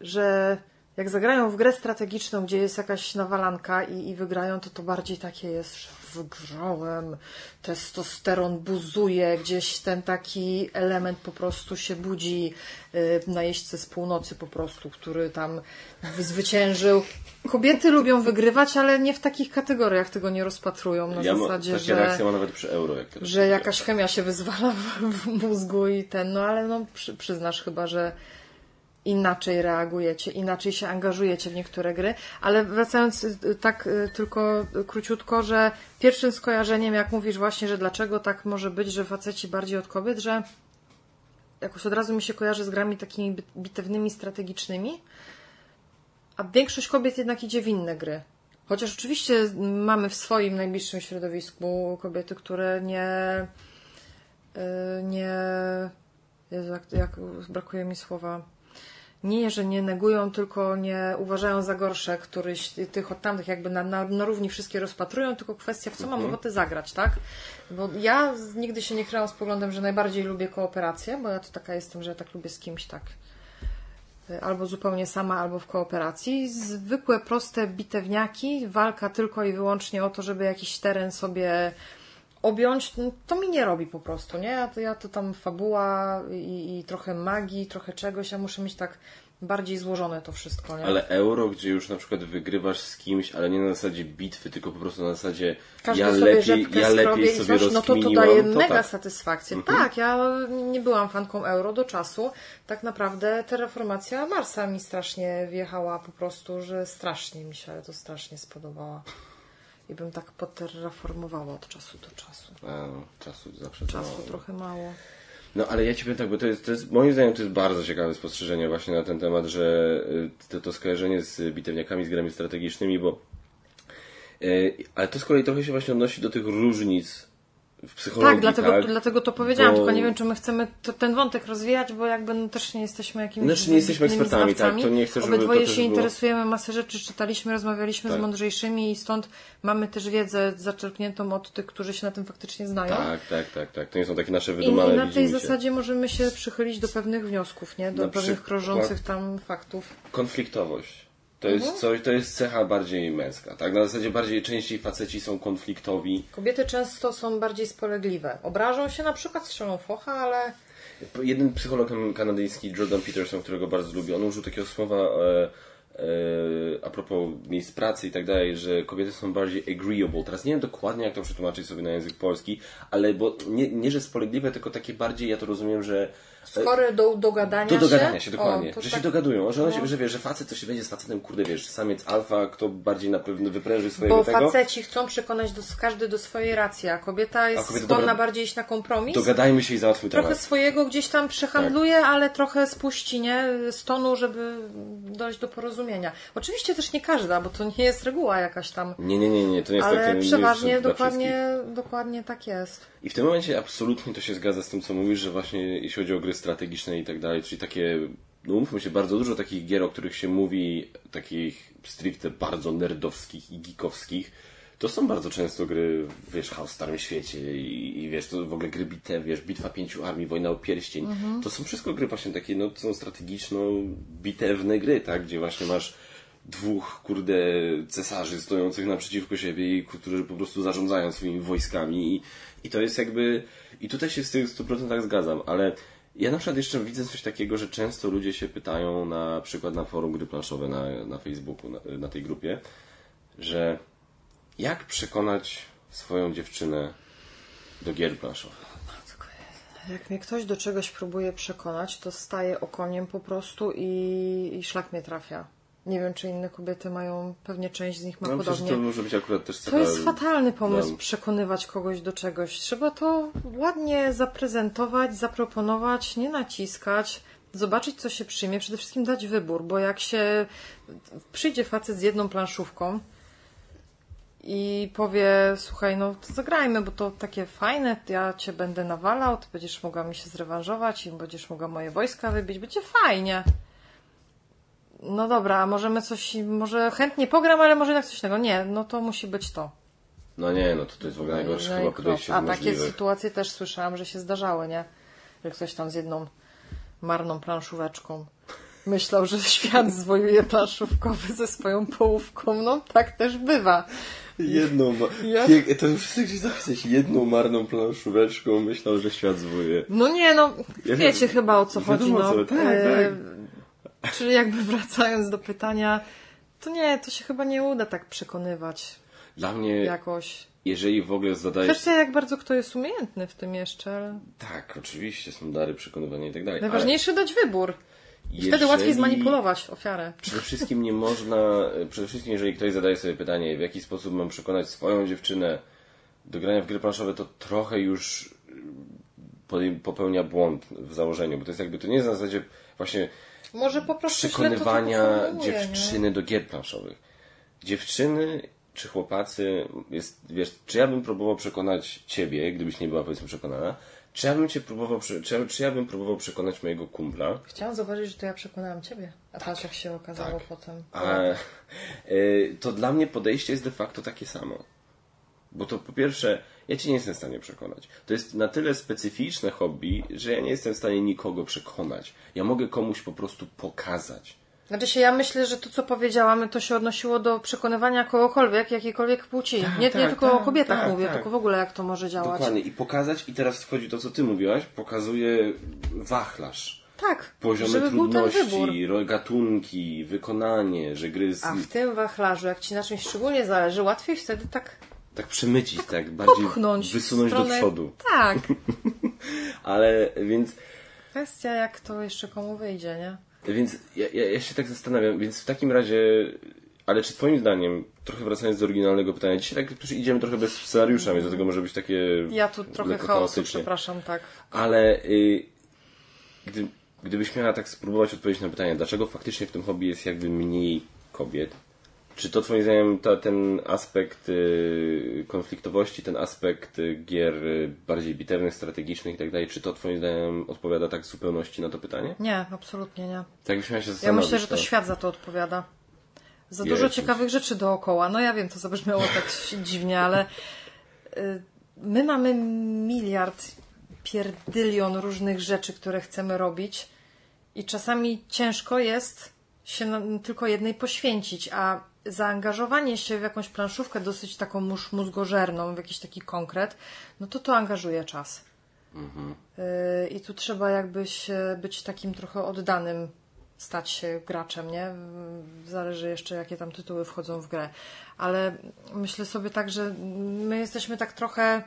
że jak zagrają w grę strategiczną, gdzie jest jakaś nawalanka i, i wygrają, to to bardziej takie jest, że wygrałem, testosteron buzuje, gdzieś ten taki element po prostu się budzi y, na jeźdźce z północy po prostu, który tam zwyciężył. Kobiety lubią wygrywać, ale nie w takich kategoriach tego nie rozpatrują. Na Ja ma, zasadzie, taka że reakcja ma nawet przy euro. Jak że jakaś chemia się wyzwala w, w mózgu i ten, no ale no przy, przyznasz chyba, że inaczej reagujecie, inaczej się angażujecie w niektóre gry, ale wracając y, tak y, tylko króciutko, że pierwszym skojarzeniem, jak mówisz właśnie, że dlaczego tak może być, że faceci bardziej od kobiet, że jakoś od razu mi się kojarzy z grami takimi bit- bitewnymi, strategicznymi, a większość kobiet jednak idzie w inne gry. Chociaż oczywiście mamy w swoim najbliższym środowisku kobiety, które nie. y, nie. Jezu, jak, jak brakuje mi słowa. Nie, że nie negują, tylko nie uważają za gorsze któryś tych od tamtych, jakby na, na, na równi wszystkie rozpatrują, tylko kwestia, w co mam ochotę zagrać, tak? Bo ja nigdy się nie kryłam z poglądem, że najbardziej lubię kooperację, bo ja to taka jestem, że ja tak lubię z kimś tak albo zupełnie sama, albo w kooperacji. Zwykłe, proste bitewniaki, walka tylko i wyłącznie o to, żeby jakiś teren sobie objąć, no, to mi nie robi po prostu, nie? Ja to, ja to tam fabuła i, i trochę magii, trochę czegoś, ja muszę mieć tak bardziej złożone to wszystko, nie? Ale euro, gdzie już na przykład wygrywasz z kimś, ale nie na zasadzie bitwy, tylko po prostu na zasadzie Każdy ja sobie lepiej, ja lepiej i sobie coś, no to to daje mega tak. satysfakcję. Tak, ja nie byłam fanką euro do czasu. Tak naprawdę terraformacja Marsa mi strasznie wjechała po prostu, że strasznie mi się to strasznie spodobała. I bym tak poterraformowała od czasu do czasu. A, czasu zawsze Czasu mało. trochę mało. No ale ja ci powiem tak, bo to jest, to jest, moim zdaniem to jest bardzo ciekawe spostrzeżenie właśnie na ten temat, że y, to, to skojarzenie z bitewniakami, z grami strategicznymi, bo y, ale to z kolei trochę się właśnie odnosi do tych różnic w psychologii, Tak, dlatego, tak? dlatego to powiedziałam, Bo- tylko nie wiem, czy my chcemy to, ten wątek rozwijać, bo jakby no, też nie jesteśmy jakimiś Znaczy, nie jesteśmy ekspertami, tak, to nie chcę, żeby Obydwoje się było- interesujemy masę rzeczy, czytaliśmy, rozmawialiśmy Tak. z mądrzejszymi i stąd mamy też wiedzę zaczerpniętą od tych, którzy się na tym faktycznie znają. Tak, tak, tak, tak. To nie są takie nasze wydumane I na tej zasadzie możemy się przychylić do pewnych wniosków, nie? Do Na pewnych krążących tam faktów. Konfliktowość. To Mhm. jest coś, to jest cecha bardziej męska, tak? Na zasadzie bardziej częściej faceci są konfliktowi. Kobiety często są bardziej spolegliwe. Obrażą się na przykład, strzelą focha, ale jeden psycholog kanadyjski, Jordan Peterson, którego bardzo lubię, on użył takiego słowa e, e, a propos miejsc pracy i tak dalej, że kobiety są bardziej agreeable. Teraz nie wiem dokładnie, jak to przetłumaczyć sobie na język polski, ale bo nie, nie że spolegliwe, tylko takie bardziej, ja to rozumiem, że Skory do dogadania do się. dogadania się, dokładnie. O, że tak- się dogadują, że, one się, no. że wiesz, że facet to się będzie z facetem, kurde, wiesz, samiec alfa, kto bardziej na pewno wypręży swojego Bo tego. faceci chcą przekonać do, każdy do swojej racji, a kobieta jest kobieta, skłonna dobra, bardziej iść na kompromis. Dogadajmy się i załatwmy Trochę temat. swojego gdzieś tam przehandluje, Tak. ale trochę spuści, nie? Z tonu, żeby dojść do porozumienia. Oczywiście też nie każda, bo to nie jest reguła jakaś tam. Nie, nie, nie, nie, to nie jest tak, Ale nie jest przeważnie dla dokładnie, dokładnie tak jest. I w tym momencie absolutnie to się zgadza z tym, co mówisz, że właśnie jeśli chodzi o gry strategiczne i tak dalej, czyli takie, no umówmy się, bardzo dużo takich gier, o których się mówi, takich stricte bardzo nerdowskich i geekowskich, to są bardzo często gry, wiesz, Chaos w Starym Świecie i, i wiesz, to w ogóle gry bitew, wiesz, Bitwa Pięciu Armii, Wojna o Pierścień. To są wszystko gry właśnie takie, no, są strategiczno-bitewne gry, tak, gdzie właśnie masz dwóch, kurde, cesarzy stojących naprzeciwko siebie i którzy po prostu zarządzają swoimi wojskami i, i to jest jakby, i tutaj się z tych 100% zgadzam, ale ja na przykład jeszcze widzę coś takiego, że często ludzie się pytają na przykład na forum gry planszowe na, na Facebooku, na, na tej grupie, że jak przekonać swoją dziewczynę do gier planszowych? Jak mnie ktoś do czegoś próbuje przekonać, to staje okoniem po prostu i, i szlak mnie trafia. Nie wiem, czy inne kobiety mają, pewnie część z nich ma No podobnie. to może być akurat też To jest fatalny pomysł no. przekonywać kogoś do czegoś. Trzeba to ładnie zaprezentować, zaproponować, nie naciskać, zobaczyć, co się przyjmie. Przede wszystkim dać wybór, bo jak się przyjdzie facet z jedną planszówką i powie, słuchaj, no to zagrajmy, bo to takie fajne, ja cię będę nawalał, ty będziesz mogła mi się zrewanżować i będziesz mogła moje wojska wybić, będzie fajnie. No dobra, a możemy coś, może chętnie pogram, ale może jednak coś innego. Nie, no to musi być to. No nie, no to, to jest w ogóle najgorsze No chyba podejście A takie sytuacje też słyszałam, że się zdarzały, nie? Że ktoś tam z jedną marną planszóweczką myślał, że świat zwojuje planszówkowy ze swoją połówką. No tak też bywa. Jedną. Ja- to już chcę gdzieś zapisać. Jedną marną planszóweczką myślał, że świat zwuje. No nie, no Ja wiecie wiem. chyba o co chodzi. Wiadomo, No. co, tak, E, Czyli jakby wracając do pytania, to nie, to się chyba nie uda tak przekonywać Dla mnie, jakoś. jeżeli w ogóle zadajesz... Kwestia jak bardzo kto jest umiejętny w tym jeszcze, ale Tak, oczywiście, są dary przekonywania i tak dalej. najważniejsze dać wybór. I ale wtedy łatwiej jeżeli- zmanipulować ofiarę. Przede wszystkim nie można, przede wszystkim jeżeli ktoś zadaje sobie pytanie, w jaki sposób mam przekonać swoją dziewczynę do grania w gry planszowe, to trochę już podej- popełnia błąd w założeniu, bo to jest jakby, to nie jest na zasadzie właśnie Może po prostu przekonywania formułuję, nie? dziewczyny do gier planszowych. Dziewczyny czy chłopacy, jest, wiesz, czy ja bym próbował przekonać ciebie, gdybyś nie była powiedzmy przekonana, czy ja bym cię próbował, czy, ja- czy ja bym próbował przekonać mojego kumpla, Chciałam zauważyć, że to ja przekonałam ciebie. A patrz jak się okazało tak. potem. A, y, to dla mnie podejście jest de facto takie samo. Bo to po pierwsze, ja cię nie jestem w stanie przekonać. To jest na tyle specyficzne hobby, że ja nie jestem w stanie nikogo przekonać. Ja mogę komuś po prostu pokazać. Znaczy się, ja myślę, że to, co powiedziałam, to się odnosiło do przekonywania kogokolwiek, jakiejkolwiek płci. nie, nie tak, tylko tak, o kobietach tak, mówię, tak. tylko w ogóle jak to może działać. Dokładnie. I pokazać, i teraz wchodzi to, co ty mówiłaś, pokazuje wachlarz. Tak, Poziomy żeby był ten wybór. trudności, gatunki, wykonanie, że gry z... A w tym wachlarzu, jak ci na czymś szczególnie zależy, łatwiej wtedy tak tak przemycić, tak, bardziej popchnąć. w wysunąć do stronę- przodu. Tak. Ale więc Kwestia, jak to jeszcze komu wyjdzie, nie? Więc ja, ja, ja się tak zastanawiam, więc w takim razie, ale czy twoim zdaniem, trochę wracając do oryginalnego pytania, dzisiaj tak już idziemy trochę bez scenariusza, więc do tego może być takie Ja tu trochę chaosu, przepraszam, tak. Ale y, gdy, gdybyś miała tak spróbować odpowiedzieć na pytanie, dlaczego faktycznie w tym hobby jest jakby mniej kobiet, czy to twoim zdaniem ta, ten aspekt y, konfliktowości, ten aspekt y, gier y, bardziej bitewnych, strategicznych i tak dalej, czy to twoim zdaniem odpowiada tak w zupełności na to pytanie? Nie, absolutnie nie. Tak byś miała się Ja zastanowić. myślę, że to no. świat za to odpowiada. Za dużo Jezus. ciekawych rzeczy dookoła. No ja wiem, to zabrzmiało tak dziwnie, ale y, my mamy miliard, pierdylion różnych rzeczy, które chcemy robić i czasami ciężko jest się na, tylko jednej poświęcić, a zaangażowanie się w jakąś planszówkę dosyć taką już mózgożerną, w jakiś taki konkret, no to to angażuje czas. Y, I tu trzeba jakbyś e, być takim trochę oddanym, stać się graczem, nie? Zależy jeszcze, jakie tam tytuły wchodzą w grę. Ale myślę sobie tak, że my jesteśmy tak trochę.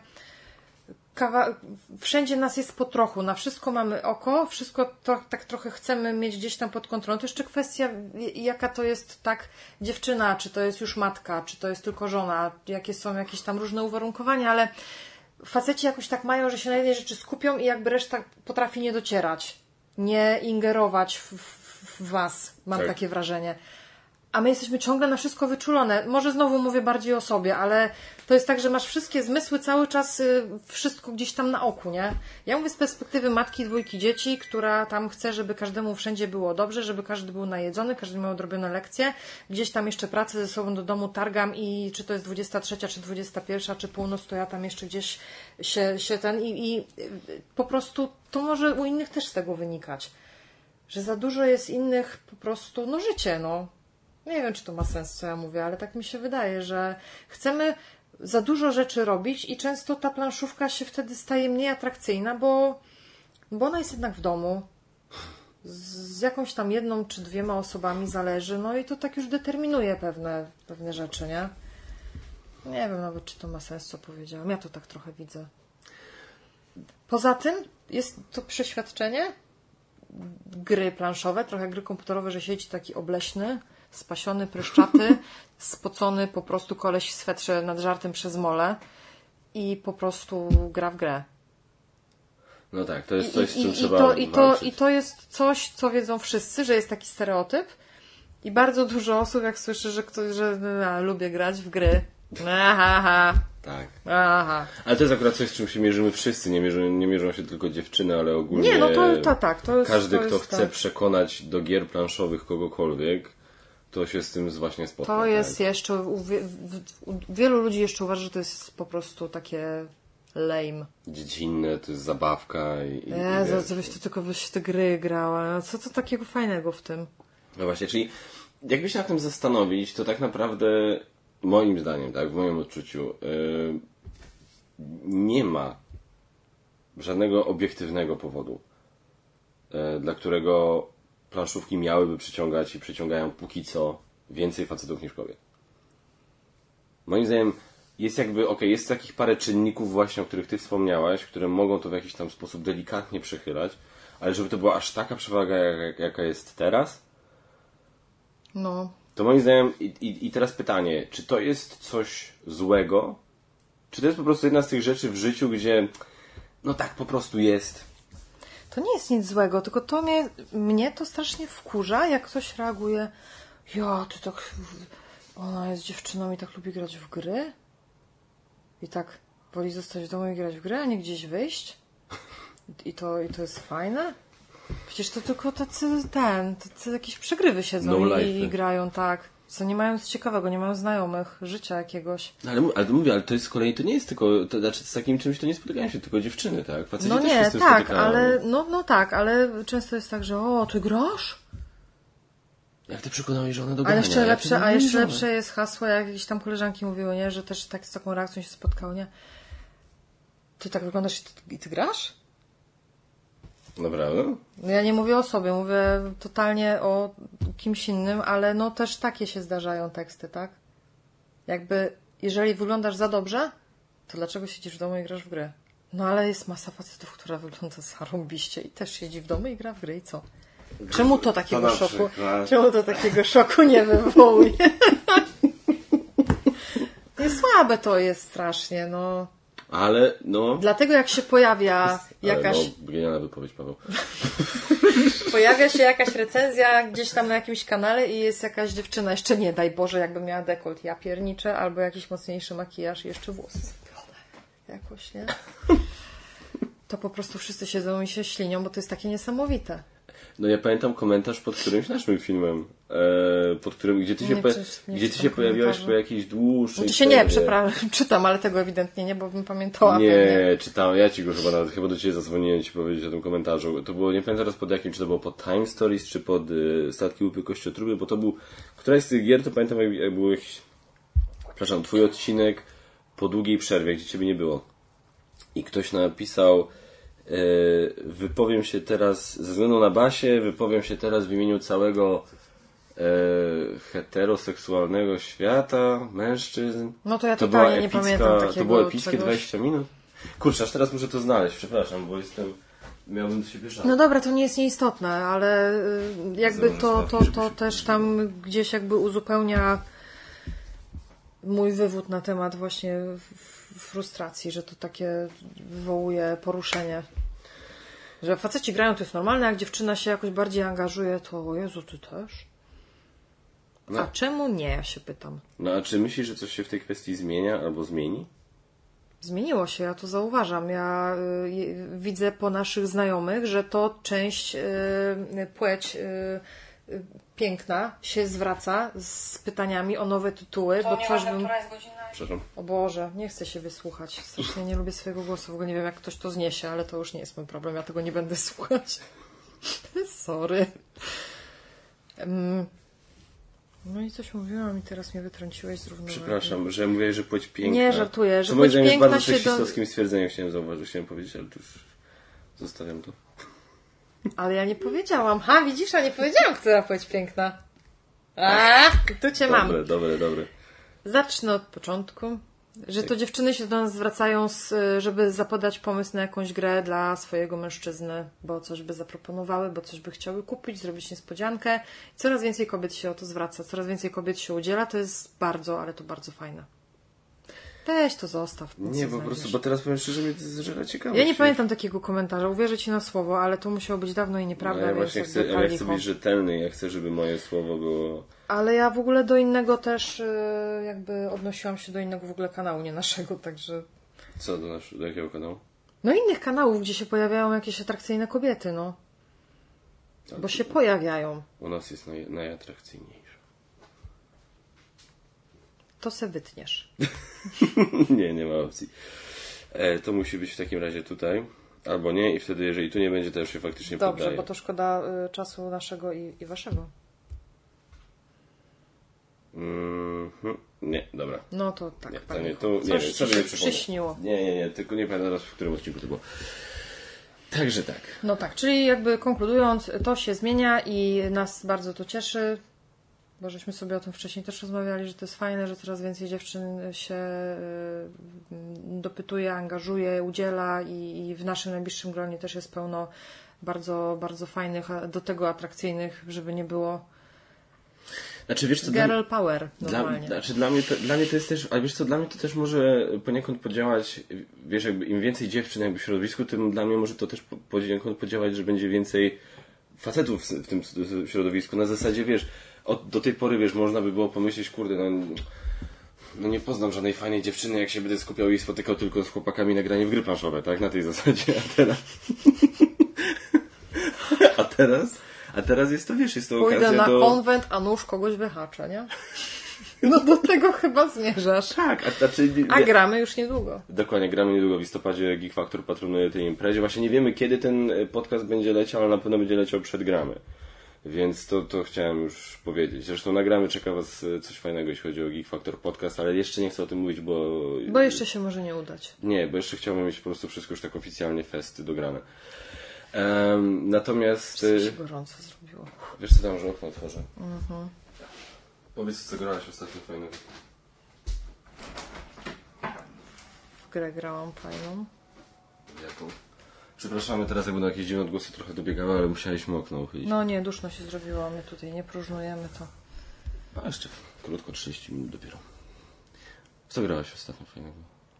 Kawa... Wszędzie nas jest po trochu, na wszystko mamy oko, wszystko to, tak trochę chcemy mieć gdzieś tam pod kontrolą. To jeszcze kwestia, jaka to jest tak dziewczyna, czy to jest już matka, czy to jest tylko żona, jakie są jakieś tam różne uwarunkowania, ale faceci jakoś tak mają, że się na jednej rzeczy skupią i jakby reszta potrafi nie docierać, nie ingerować w, w, w was, mam Tak. takie wrażenie. A my jesteśmy ciągle na wszystko wyczulone. Może znowu mówię bardziej o sobie, ale to jest tak, że masz wszystkie zmysły cały czas, y, wszystko gdzieś tam na oku, nie? Ja mówię z perspektywy matki dwójki dzieci, która tam chce, żeby każdemu wszędzie było dobrze, żeby każdy był najedzony, każdy miał odrobione lekcje. Gdzieś tam jeszcze pracę ze sobą do domu targam i czy to jest 23, czy 21, czy północ, to ja tam jeszcze gdzieś się, się ten i, i y, po prostu to może u innych też z tego wynikać. Że za dużo jest innych po prostu, no życie, no. Nie wiem, czy to ma sens, co ja mówię, ale tak mi się wydaje, że chcemy za dużo rzeczy robić i często ta planszówka się wtedy staje mniej atrakcyjna, bo, bo ona jest jednak w domu. Z jakąś tam jedną czy dwiema osobami zależy, no i to tak już determinuje pewne, pewne rzeczy, nie? Nie wiem nawet, czy to ma sens, co powiedziałam. Ja to tak trochę widzę. Poza tym jest to przeświadczenie, gry planszowe, trochę gry komputerowe, że siedzi taki obleśny, spasiony, pryszczaty, spocony po prostu koleś w swetrze nad żartem przez mole i po prostu gra w grę. No tak, to jest I, coś, z i, czym i, trzeba to, i, to. I to jest coś, co wiedzą wszyscy, że jest taki stereotyp i bardzo dużo osób, jak słyszy, że ktoś, że a, lubię grać w gry. Aha, aha, Tak. aha. Ale to jest akurat coś, z czym się mierzymy wszyscy. Nie mierzą, nie mierzą się tylko dziewczyny, ale ogólnie. Nie, no to, to tak, to jest Każdy, to kto chce tak. przekonać do gier planszowych kogokolwiek, to się z tym właśnie spotka. To tak? jest jeszcze, u, wie- u wielu ludzi jeszcze uważa, że to jest po prostu takie lame. Dziecinne, to jest zabawka i. Jezu, wiesz. co byś to tylko byś te gry grała. Co to takiego fajnego w tym? No właśnie, czyli jakby się nad tym zastanowić, to tak naprawdę moim zdaniem, tak, w moim odczuciu, yy, nie ma żadnego obiektywnego powodu, yy, dla którego planszówki miałyby przyciągać i przyciągają póki co więcej facetów niż kobiet. Moim zdaniem jest jakby, okej, jest takich parę czynników właśnie, o których ty wspomniałaś, które mogą to w jakiś tam sposób delikatnie przychylać, ale żeby to była aż taka przewaga, jak, jaka jest teraz, No, to moim zdaniem, i, i, i teraz pytanie, czy to jest coś złego? Czy to jest po prostu jedna z tych rzeczy w życiu, gdzie no tak po prostu jest? To nie jest nic złego, tylko to mnie, mnie to strasznie wkurza, jak ktoś reaguje ja, ty tak ona jest dziewczyną i tak lubi grać w gry? I tak woli zostać w domu i grać w gry, a nie gdzieś wyjść? I to, i to jest fajne? Przecież to tylko tacy ten, tacy jakieś przegrywy siedzą No i, life'y. i grają tak co nie mają nic ciekawego, nie mają znajomych, życia jakiegoś No, Ale, ale mówię, ale to jest z kolei, to nie jest tylko, to znaczy z takim czymś to nie spotykają się tylko dziewczyny, tak? Faceci No nie, tak, ale no, no tak, ale często jest tak, że o, ty grasz? Jak ty przekonałeś żonę do A grania? jeszcze Jak lepsze, a jeszcze lepsze jest hasło, jak jakieś tam koleżanki mówiły, nie, że też tak z taką reakcją się spotkały, nie? Ty tak wyglądasz i ty, i ty grasz? Naprawdę? No ja nie mówię o sobie, mówię totalnie o kimś innym, ale no też takie się zdarzają teksty, tak? Jakby, jeżeli wyglądasz za dobrze, to dlaczego siedzisz w domu i grasz w grę? No ale jest masa facetów, która wygląda zarąbiście i też siedzi w domu i gra w gry i co? Czemu to takiego na szoku? przykład. Czemu to takiego szoku nie wywołuje? Nie słabe to jest strasznie, no. Ale, no... Dlatego jak się pojawia jakaś, Ale, no, genialna wypowiedź, Paweł. pojawia się jakaś recenzja gdzieś tam na jakimś kanale i jest jakaś dziewczyna, jeszcze nie daj Boże, jakby miała dekolt, ja pierniczę, albo jakiś mocniejszy makijaż i jeszcze włosy jakoś, nie? To po prostu wszyscy siedzą i się ślinią, bo to jest takie niesamowite. No ja pamiętam komentarz pod którymś naszym filmem, e, pod którym, gdzie ty się, Nie, po, nie gdzie ty się pojawiłaś komentarzy. po jakiejś dłuższej No to się nie, przerwie. przepraszam, czytam, ale tego ewidentnie nie, bo bym pamiętała. pewnie. Nie, czytałem, ja ci go chyba nawet, chyba do ciebie zadzwoniłem ci powiedzieć o tym komentarzu. To było, nie pamiętam teraz pod jakim, czy to było pod Time Stories, czy pod y, Statki Łupy Kościotruby, bo to był, któraś z tych gier, to pamiętam jak, jak był jakiś, przepraszam, twój odcinek po długiej przerwie, gdzie ciebie nie było. I ktoś napisał, wypowiem się teraz, ze względu na basie, wypowiem się teraz w imieniu całego e, heteroseksualnego świata, mężczyzn. No to ja To totalnie była nie epicka, pamiętam takiego To było epickie czegoś. 20 minut. Kurczę, aż teraz muszę to znaleźć, przepraszam, bo jestem... Miałbym do siebie żal. No dobra, to nie jest nieistotne, ale y, jakby to, to, to też tam gdzieś jakby uzupełnia mój wywód na temat właśnie frustracji, że to takie wywołuje poruszenie. Że faceci grają to jest normalne, a jak dziewczyna się jakoś bardziej angażuje, to o Jezu, ty też? No. A czemu nie, ja się pytam. No a czy myślisz, że coś się w tej kwestii zmienia albo zmieni? Zmieniło się, ja to zauważam. Ja y, je- widzę po naszych znajomych, że to część y, płeć y, y, piękna się zwraca z pytaniami o nowe tytuły, bo coś bym... jest godzina? Przepraszam. O Boże, nie chcę się wysłuchać. Strasznie nie lubię swojego głosu. W ogóle nie wiem, jak ktoś to zniesie, ale to już nie jest mój problem. Ja tego nie będę słuchać. Sorry. Em, No i coś mówiłam i teraz mnie wytrąciłeś z równowagi. Przepraszam, że mówię, że płeć piękna. Nie, żartuję, że Co moim płeć zdaniem jest piękna bardzo się do- seksistowskim stwierdzeniem chciałem zauważyć, chciałem powiedzieć, ale to już zostawiam to. Ale ja nie powiedziałam. Ha, widzisz, a nie powiedziałam, która płeć piękna. A, tu cię mam. Dobre, dobre, dobre. Zacznę od początku. Że to dziewczyny się do nas zwracają, z, żeby zapodać pomysł na jakąś grę dla swojego mężczyzny, bo coś by zaproponowały, bo coś by chciały kupić, zrobić niespodziankę. Coraz więcej kobiet się o to zwraca, coraz więcej kobiet się udziela. To jest bardzo, ale to bardzo fajne. Weź to zostaw. Nie, po prostu, bo teraz powiem szczerze, mnie to zżera ciekawość. Ja nie pamiętam takiego komentarza, uwierzę ci na słowo, ale to musiało być dawno i nieprawda, No, ja właśnie chcę, ja chcę być rzetelny, ja chcę, żeby moje słowo było... Ale ja w ogóle do innego też y, jakby odnosiłam się do innego w ogóle kanału, nie naszego, także... Co, do, nasz, do jakiego kanału? No innych kanałów, gdzie się pojawiają jakieś atrakcyjne kobiety, no. Bo się pojawiają. U nas jest naj, najatrakcyjniejsza. To se wytniesz. nie, nie ma opcji. E, to musi być w takim razie tutaj, albo nie i wtedy, jeżeli tu nie będzie, to już się faktycznie Dobrze, poddaje. bo to szkoda y, czasu naszego i, i waszego. Mhm. Nie, dobra. No to tak, Nie, to nie, tu, nie Coś wiem, sobie się przyśniło. Nie, nie, nie, tylko nie pamiętam teraz, w którym odcinku to było. Także tak. No tak, czyli jakby konkludując, to się zmienia i nas bardzo to cieszy, bo żeśmy sobie o tym wcześniej też rozmawiali, że to jest fajne, że coraz więcej dziewczyn się y, dopytuje, angażuje, udziela i, i w naszym najbliższym gronie też jest pełno bardzo, bardzo fajnych, do tego atrakcyjnych, żeby nie było Znaczy, wiesz co, dla, girl power dla, znaczy, dla, mnie to, dla mnie to jest też, ale wiesz co, dla mnie to też może poniekąd podziałać, wiesz, jakby im więcej dziewczyn jakby w środowisku, tym dla mnie może to też po- poniekąd podziałać, że będzie więcej facetów w tym środowisku. Na zasadzie, wiesz, od, do tej pory, wiesz, można by było pomyśleć, kurde, no, no nie poznam żadnej fajnej dziewczyny, jak się będę skupiał i spotykał tylko z chłopakami na granie w gry planszowe, tak? Na tej zasadzie, a teraz... a teraz... A teraz jest to, wiesz, jest to Pójdę okazja na do... konwent, a nóż kogoś wyhaczę, nie? No do tego chyba zmierzasz. Tak, a, znaczy, A gramy już niedługo. Dokładnie, gramy niedługo w listopadzie, Geek Factor patronuje tej imprezie. Właśnie nie wiemy, kiedy ten podcast będzie leciał, ale na pewno będzie leciał przed gramy. Więc to, to chciałem już powiedzieć. Zresztą nagramy, czeka Was e, coś fajnego, jeśli chodzi o Geek Factor podcast, ale jeszcze nie chcę o tym mówić, bo... Bo jeszcze się może nie udać. Nie, bo jeszcze chciałbym mieć po prostu wszystko już tak oficjalnie festy dograne. Em, natomiast... Co e, się gorąco zrobiło. Wiesz co tam, że okno otworzę? Powiedz, co grałaś ostatnio fajnego. W grę grałam fajną. Jaką? Przepraszamy, teraz jak będą jakieś dziwne odgłosy trochę dobiegały, ale musieliśmy okno uchylić. No nie, duszno się zrobiło, my tutaj nie próżnujemy to. A jeszcze krótko, 30 minut dopiero. W co grałaś ostatnio fajnego?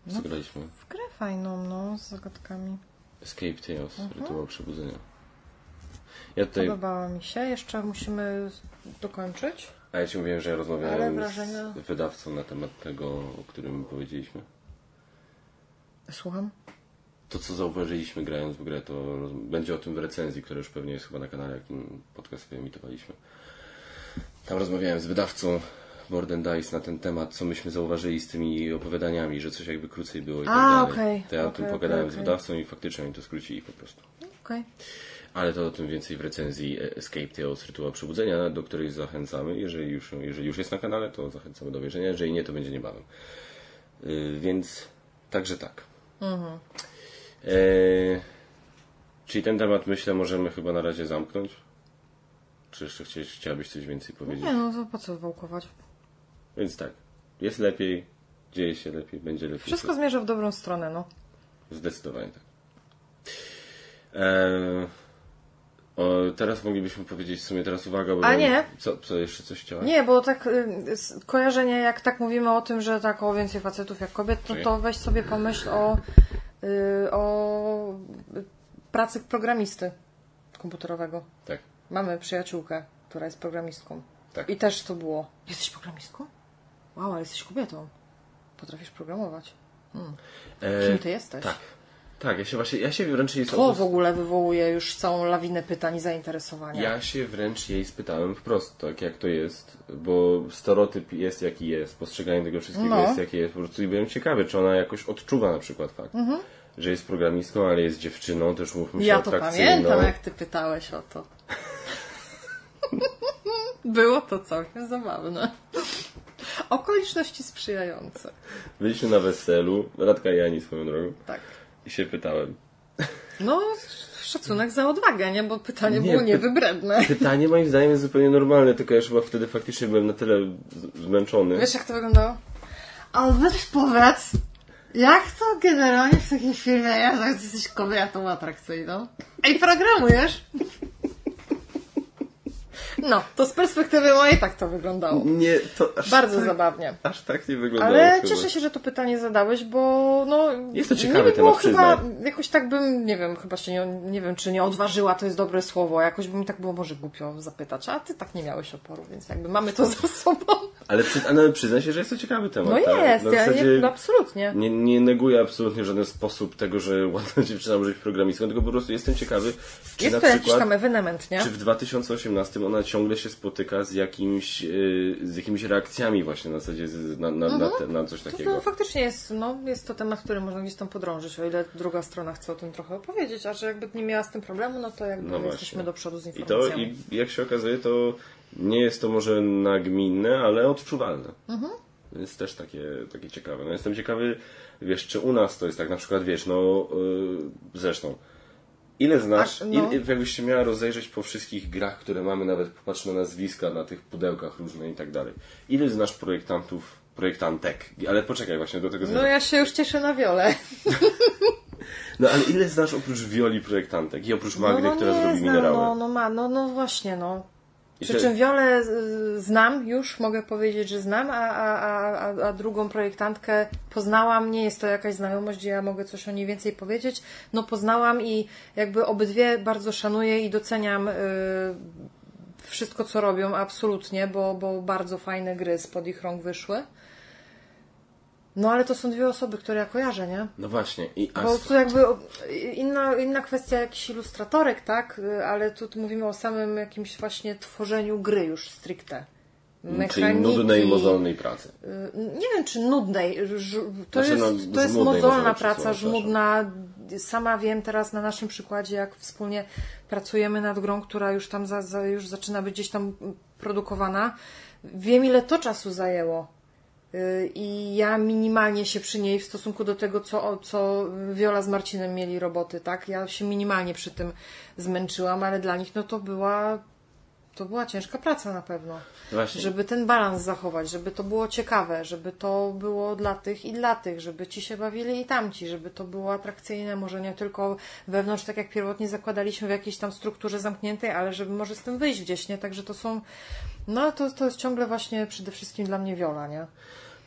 W co graliśmy? W grę fajną, no, z zagadkami. Escape Tales, Rytuał Przebudzenia. Ja tutaj, Podobała mi się, jeszcze musimy dokończyć. a ja Ci mówiłem, że ja rozmawiałem wrażenia- z wydawcą na temat tego, o którym powiedzieliśmy. Słucham? To, co zauważyliśmy grając w grę, to będzie o tym w recenzji, która już pewnie jest chyba na kanale, jakim podcast wyemitowaliśmy. Tam rozmawiałem z wydawcą Board and Dice na ten temat, co myśmy zauważyli z tymi opowiadaniami, że coś jakby krócej było i tak A, dalej. okej, To ja o okej, tym pogadałem z okej. wydawcą i faktycznie oni to skrócili po prostu. Okej. Ale to o tym więcej w recenzji e, Escape Tales Rytuał Przebudzenia, do której zachęcamy. Jeżeli już, jeżeli już jest na kanale, to zachęcamy do obejrzenia. Jeżeli nie, to będzie niebawem. Yy, więc także tak. Mhm. E, Czyli ten temat, myślę, możemy chyba na razie zamknąć? Czy jeszcze chciałeś, chciałabyś coś więcej powiedzieć? Nie no, to po co wałkować? Więc tak, jest lepiej, dzieje się lepiej, będzie lepiej. Wszystko zmierza w dobrą stronę, no. Zdecydowanie tak. Eee, o, teraz moglibyśmy powiedzieć w sumie, teraz uwaga, bo... A nie. Co, co jeszcze coś chciałaś? Nie, bo tak y, kojarzenie, jak tak mówimy o tym, że tak o więcej facetów jak kobiet, to, weź sobie pomyśl o, o y, pracy programisty komputerowego. Tak, Mamy przyjaciółkę, która jest programistką. tak. I też to było. Jesteś programistką? Wow, ale jesteś kobietą. Potrafisz programować. Eee, Kim ty jesteś? Tak. Tak, ja się właśnie, ja się wręcz jej To w ogóle wywołuje już całą lawinę pytań i zainteresowania. Ja się wręcz jej spytałem wprost, tak jak to jest, bo stereotyp jest jaki jest, postrzeganie tego wszystkiego No. jest jakie jest, po prostu i byłem ciekawy, czy ona jakoś odczuwa na przykład fakt, że jest programistką, ale jest dziewczyną, też mówmy się Ja to pamiętam, jak ty pytałeś o to. Było to całkiem zabawne. Okoliczności sprzyjające. Byliśmy na weselu, Radka i Ani swoją drogą, Tak. I się pytałem. No, szacunek za odwagę, nie? Bo pytanie Nie, było py- niewybredne. Pytanie moim zdaniem jest zupełnie normalne, tylko ja już chyba wtedy faktycznie byłem na tyle zmęczony. Wiesz, jak to wyglądało? Ale weź powiedz, jak to generalnie w takiej firmie jest, jak jesteś kobietą atrakcyjną? Ej, programujesz? No, to z perspektywy mojej tak to wyglądało. Nie, to aż Bardzo tak, zabawnie. Aż tak nie wyglądało Ale chyba. cieszę się, że to pytanie zadałeś, bo no... Jest to ciekawy by było temat, chyba, jakoś tak bym, nie wiem, chyba się nie, nie wiem, czy nie odważyła, to jest dobre słowo, jakoś by mi tak było może głupio zapytać, a ty tak nie miałeś oporu, więc jakby mamy to za sobą. Ale, przy, ale przyznaj się, że jest to ciekawy temat. No tak? jest, Na ja nie, no absolutnie. nie, nie neguję absolutnie w żaden sposób tego, że ładna dziewczyna może być programistką, tylko po prostu jestem ciekawy, czy Jest na to jakiś przykład, tam ewenement, nie? czy w 2018 ona ciągle się spotyka z jakimś, yy, z jakimiś reakcjami właśnie na zasadzie z, na, na, na, te, na coś takiego. to faktycznie jest, no, jest to temat, który można gdzieś tam podrążyć, o ile druga strona chce o tym trochę opowiedzieć, a że jakby nie miała z tym problemu, no to jakby No jesteśmy do przodu z I to, informacjami. i jak się okazuje, to nie jest to może nagminne, ale odczuwalne. Mhm. Jest też takie, takie ciekawe. No jestem ciekawy, wiesz, czy u nas to jest tak, na przykład, wiesz, no yy, zresztą, ile znasz, no. il, jakbyś się miała rozejrzeć po wszystkich grach, które mamy, nawet popatrz na nazwiska, na tych pudełkach różne i tak dalej. Ile znasz projektantów, projektantek? Ale poczekaj, właśnie do tego No zmierzam. ja się już cieszę na wiole. No ale ile znasz oprócz Wioli projektantek i oprócz Magdy, no, no, która zrobi znam, minerały? No, no, ma, no, no właśnie, no. Przy czym Wiolę y, znam już, mogę powiedzieć, że znam, a, a, a, a, a drugą projektantkę poznałam. Nie jest to jakaś znajomość, gdzie ja mogę coś o niej więcej powiedzieć. No poznałam i jakby obydwie bardzo szanuję i doceniam y, wszystko, co robią, absolutnie, bo, bo bardzo fajne gry spod ich rąk wyszły. No ale to są dwie osoby, które ja kojarzę, nie? No właśnie. I, Bo tu jakby inna, inna kwestia jakichś ilustratorek, tak? Ale tu, mówimy o samym jakimś właśnie tworzeniu gry już stricte. Czyli Mechaniki. nudnej, mozolnej pracy. Y, Nie wiem, czy nudnej. To Znaczy, no, jest, to jest mozolna praca, żmudna. Sama wiem teraz na naszym przykładzie, jak wspólnie pracujemy nad grą, która już tam za, za, już zaczyna być gdzieś tam produkowana. Wiem, ile to czasu zajęło. Y, I ja minimalnie się przy niej w stosunku do tego, co, co Wiola z Marcinem mieli roboty, tak? Ja się minimalnie przy tym zmęczyłam, ale dla nich no to była to była ciężka praca na pewno. Właśnie. Żeby ten balans zachować, żeby to było ciekawe, żeby to było dla tych i dla tych, żeby ci się bawili i tamci, żeby to było atrakcyjne, może nie tylko wewnątrz, tak jak pierwotnie zakładaliśmy w jakiejś tam strukturze zamkniętej, ale żeby może z tym wyjść gdzieś, nie? Także to są, no to, to jest ciągle właśnie przede wszystkim dla mnie Wiola, nie?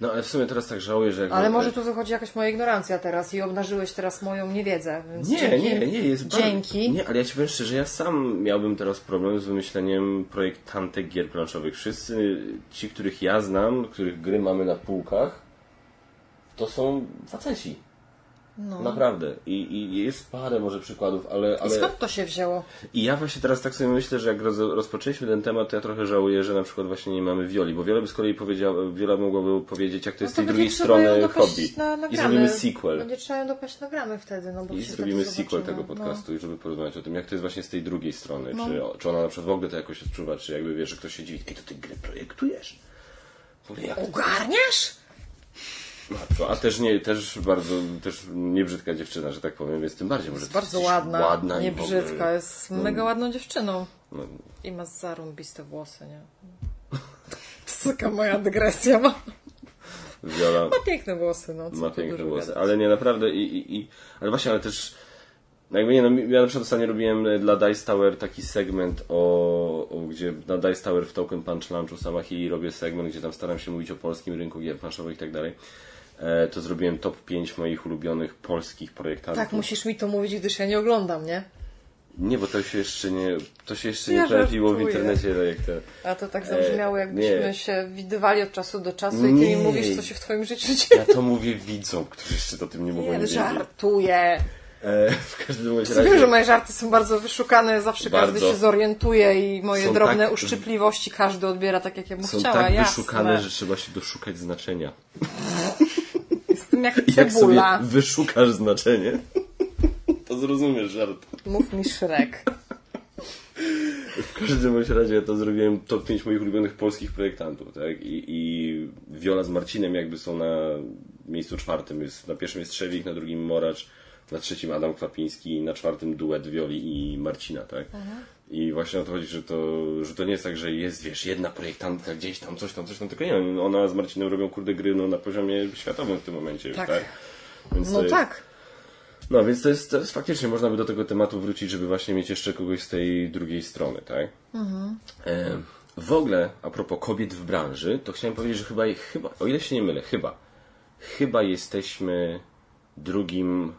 No ale w sumie teraz tak żałuję, że... Jak Ale może tu wychodzi jakaś moja ignorancja teraz i obnażyłeś teraz moją niewiedzę, więc Nie, dzięki. nie, nie, jest Dzięki. Bardzo... Nie, ale ja ci powiem szczerze, ja sam miałbym teraz problem z wymyśleniem projektantek gier planszowych. Wszyscy ci, których ja znam, których gry mamy na półkach, to są faceci. No. Naprawdę. I, I jest parę może przykładów, ale... I ale... skąd to się wzięło? I ja właśnie teraz tak sobie myślę, że jak roz, rozpoczęliśmy ten temat, to ja trochę żałuję, że na przykład właśnie nie mamy Wioli, bo Wiola by z kolei powiedziała, Wiola mogłaby powiedzieć, jak to jest z tej No będzie drugiej trzeba ją strony hobby. Na, I nagramy. zrobimy sequel. Będzie trzeba ją dopaść nagramy wtedy, no bo I zrobimy sequel tego podcastu, i żeby porozmawiać o tym, jak to jest właśnie z tej drugiej strony. No. Czy, czy ona na przykład w ogóle to jakoś odczuwa, czy jakby wiesz, że ktoś się dziwi, ej, to ty gry projektujesz? Ogóle jak No. to... Ogarniasz? Matko, a też nie, też bardzo, też niebrzydka dziewczyna, że tak powiem, więc tym bardziej może Jest bardzo ładna, ładna nie i w ogóle- jest mega ładną dziewczyną. No, I ma zarąbiste włosy, nie? Taka moja dygresja. Ma, ma piękne włosy, no. Co ma piękne włosy, gadać. ale nie, naprawdę i, i, i ale właśnie, ale też no jakby nie, no, ja na przykład ostatnio robiłem e, dla Dice Tower taki segment o, o gdzie na Dice Tower w Token Punch Lunchu Samahili robię segment, gdzie tam staram się mówić o polskim rynku gier planszowych i tak dalej. E, to zrobiłem top 5 moich ulubionych polskich projektantów. Tak, musisz mi to mówić, gdyż ja nie oglądam, nie? Nie, bo to się jeszcze nie, to się jeszcze Ja nie pojawiło w internecie, tak jak te... A to tak zabrzmiało, E, jakbyśmy nie. się widywali od czasu do czasu i ty Nie. mi mówisz, co się w twoim życiu dzieje. Ja to mówię widzom, którzy jeszcze o tym nie mogą Nie, wiedzieć. żartuję. E, w każdym bądź Wiem, że razie... moje żarty są bardzo wyszukane, zawsze każdy Bardzo. się zorientuje i moje Są drobne tak- uszczypliwości każdy odbiera tak, jak ja mu Są chciała. tak jasne. wyszukane, że trzeba się doszukać znaczenia. Jestem jak Jak sobie cebula. wyszukasz znaczenie, to zrozumiesz żart. Mów mi Szrek. W każdym bądź razie ja to zrobiłem top 5 moich ulubionych polskich projektantów, tak? I, i Viola z Marcinem jakby są na miejscu czwartym. Jest, na pierwszym jest Trzewik, na drugim Moracz, na trzecim Adam Klapiński, na czwartym duet Violi i Marcina, tak? I właśnie o to chodzi, że to, że to nie jest tak, że jest, wiesz, jedna projektantka gdzieś tam, coś tam, coś tam, tylko nie, ona z Marcinem robią kurde gry no, na poziomie światowym w tym momencie, Tak. tak? No jest, tak. No, więc to jest, to jest faktycznie, można by do tego tematu wrócić, żeby właśnie mieć jeszcze kogoś z tej drugiej strony, tak? E, w ogóle, a propos kobiet w branży, to chciałem powiedzieć, że chyba, chyba, o ile się nie mylę, chyba, chyba jesteśmy drugim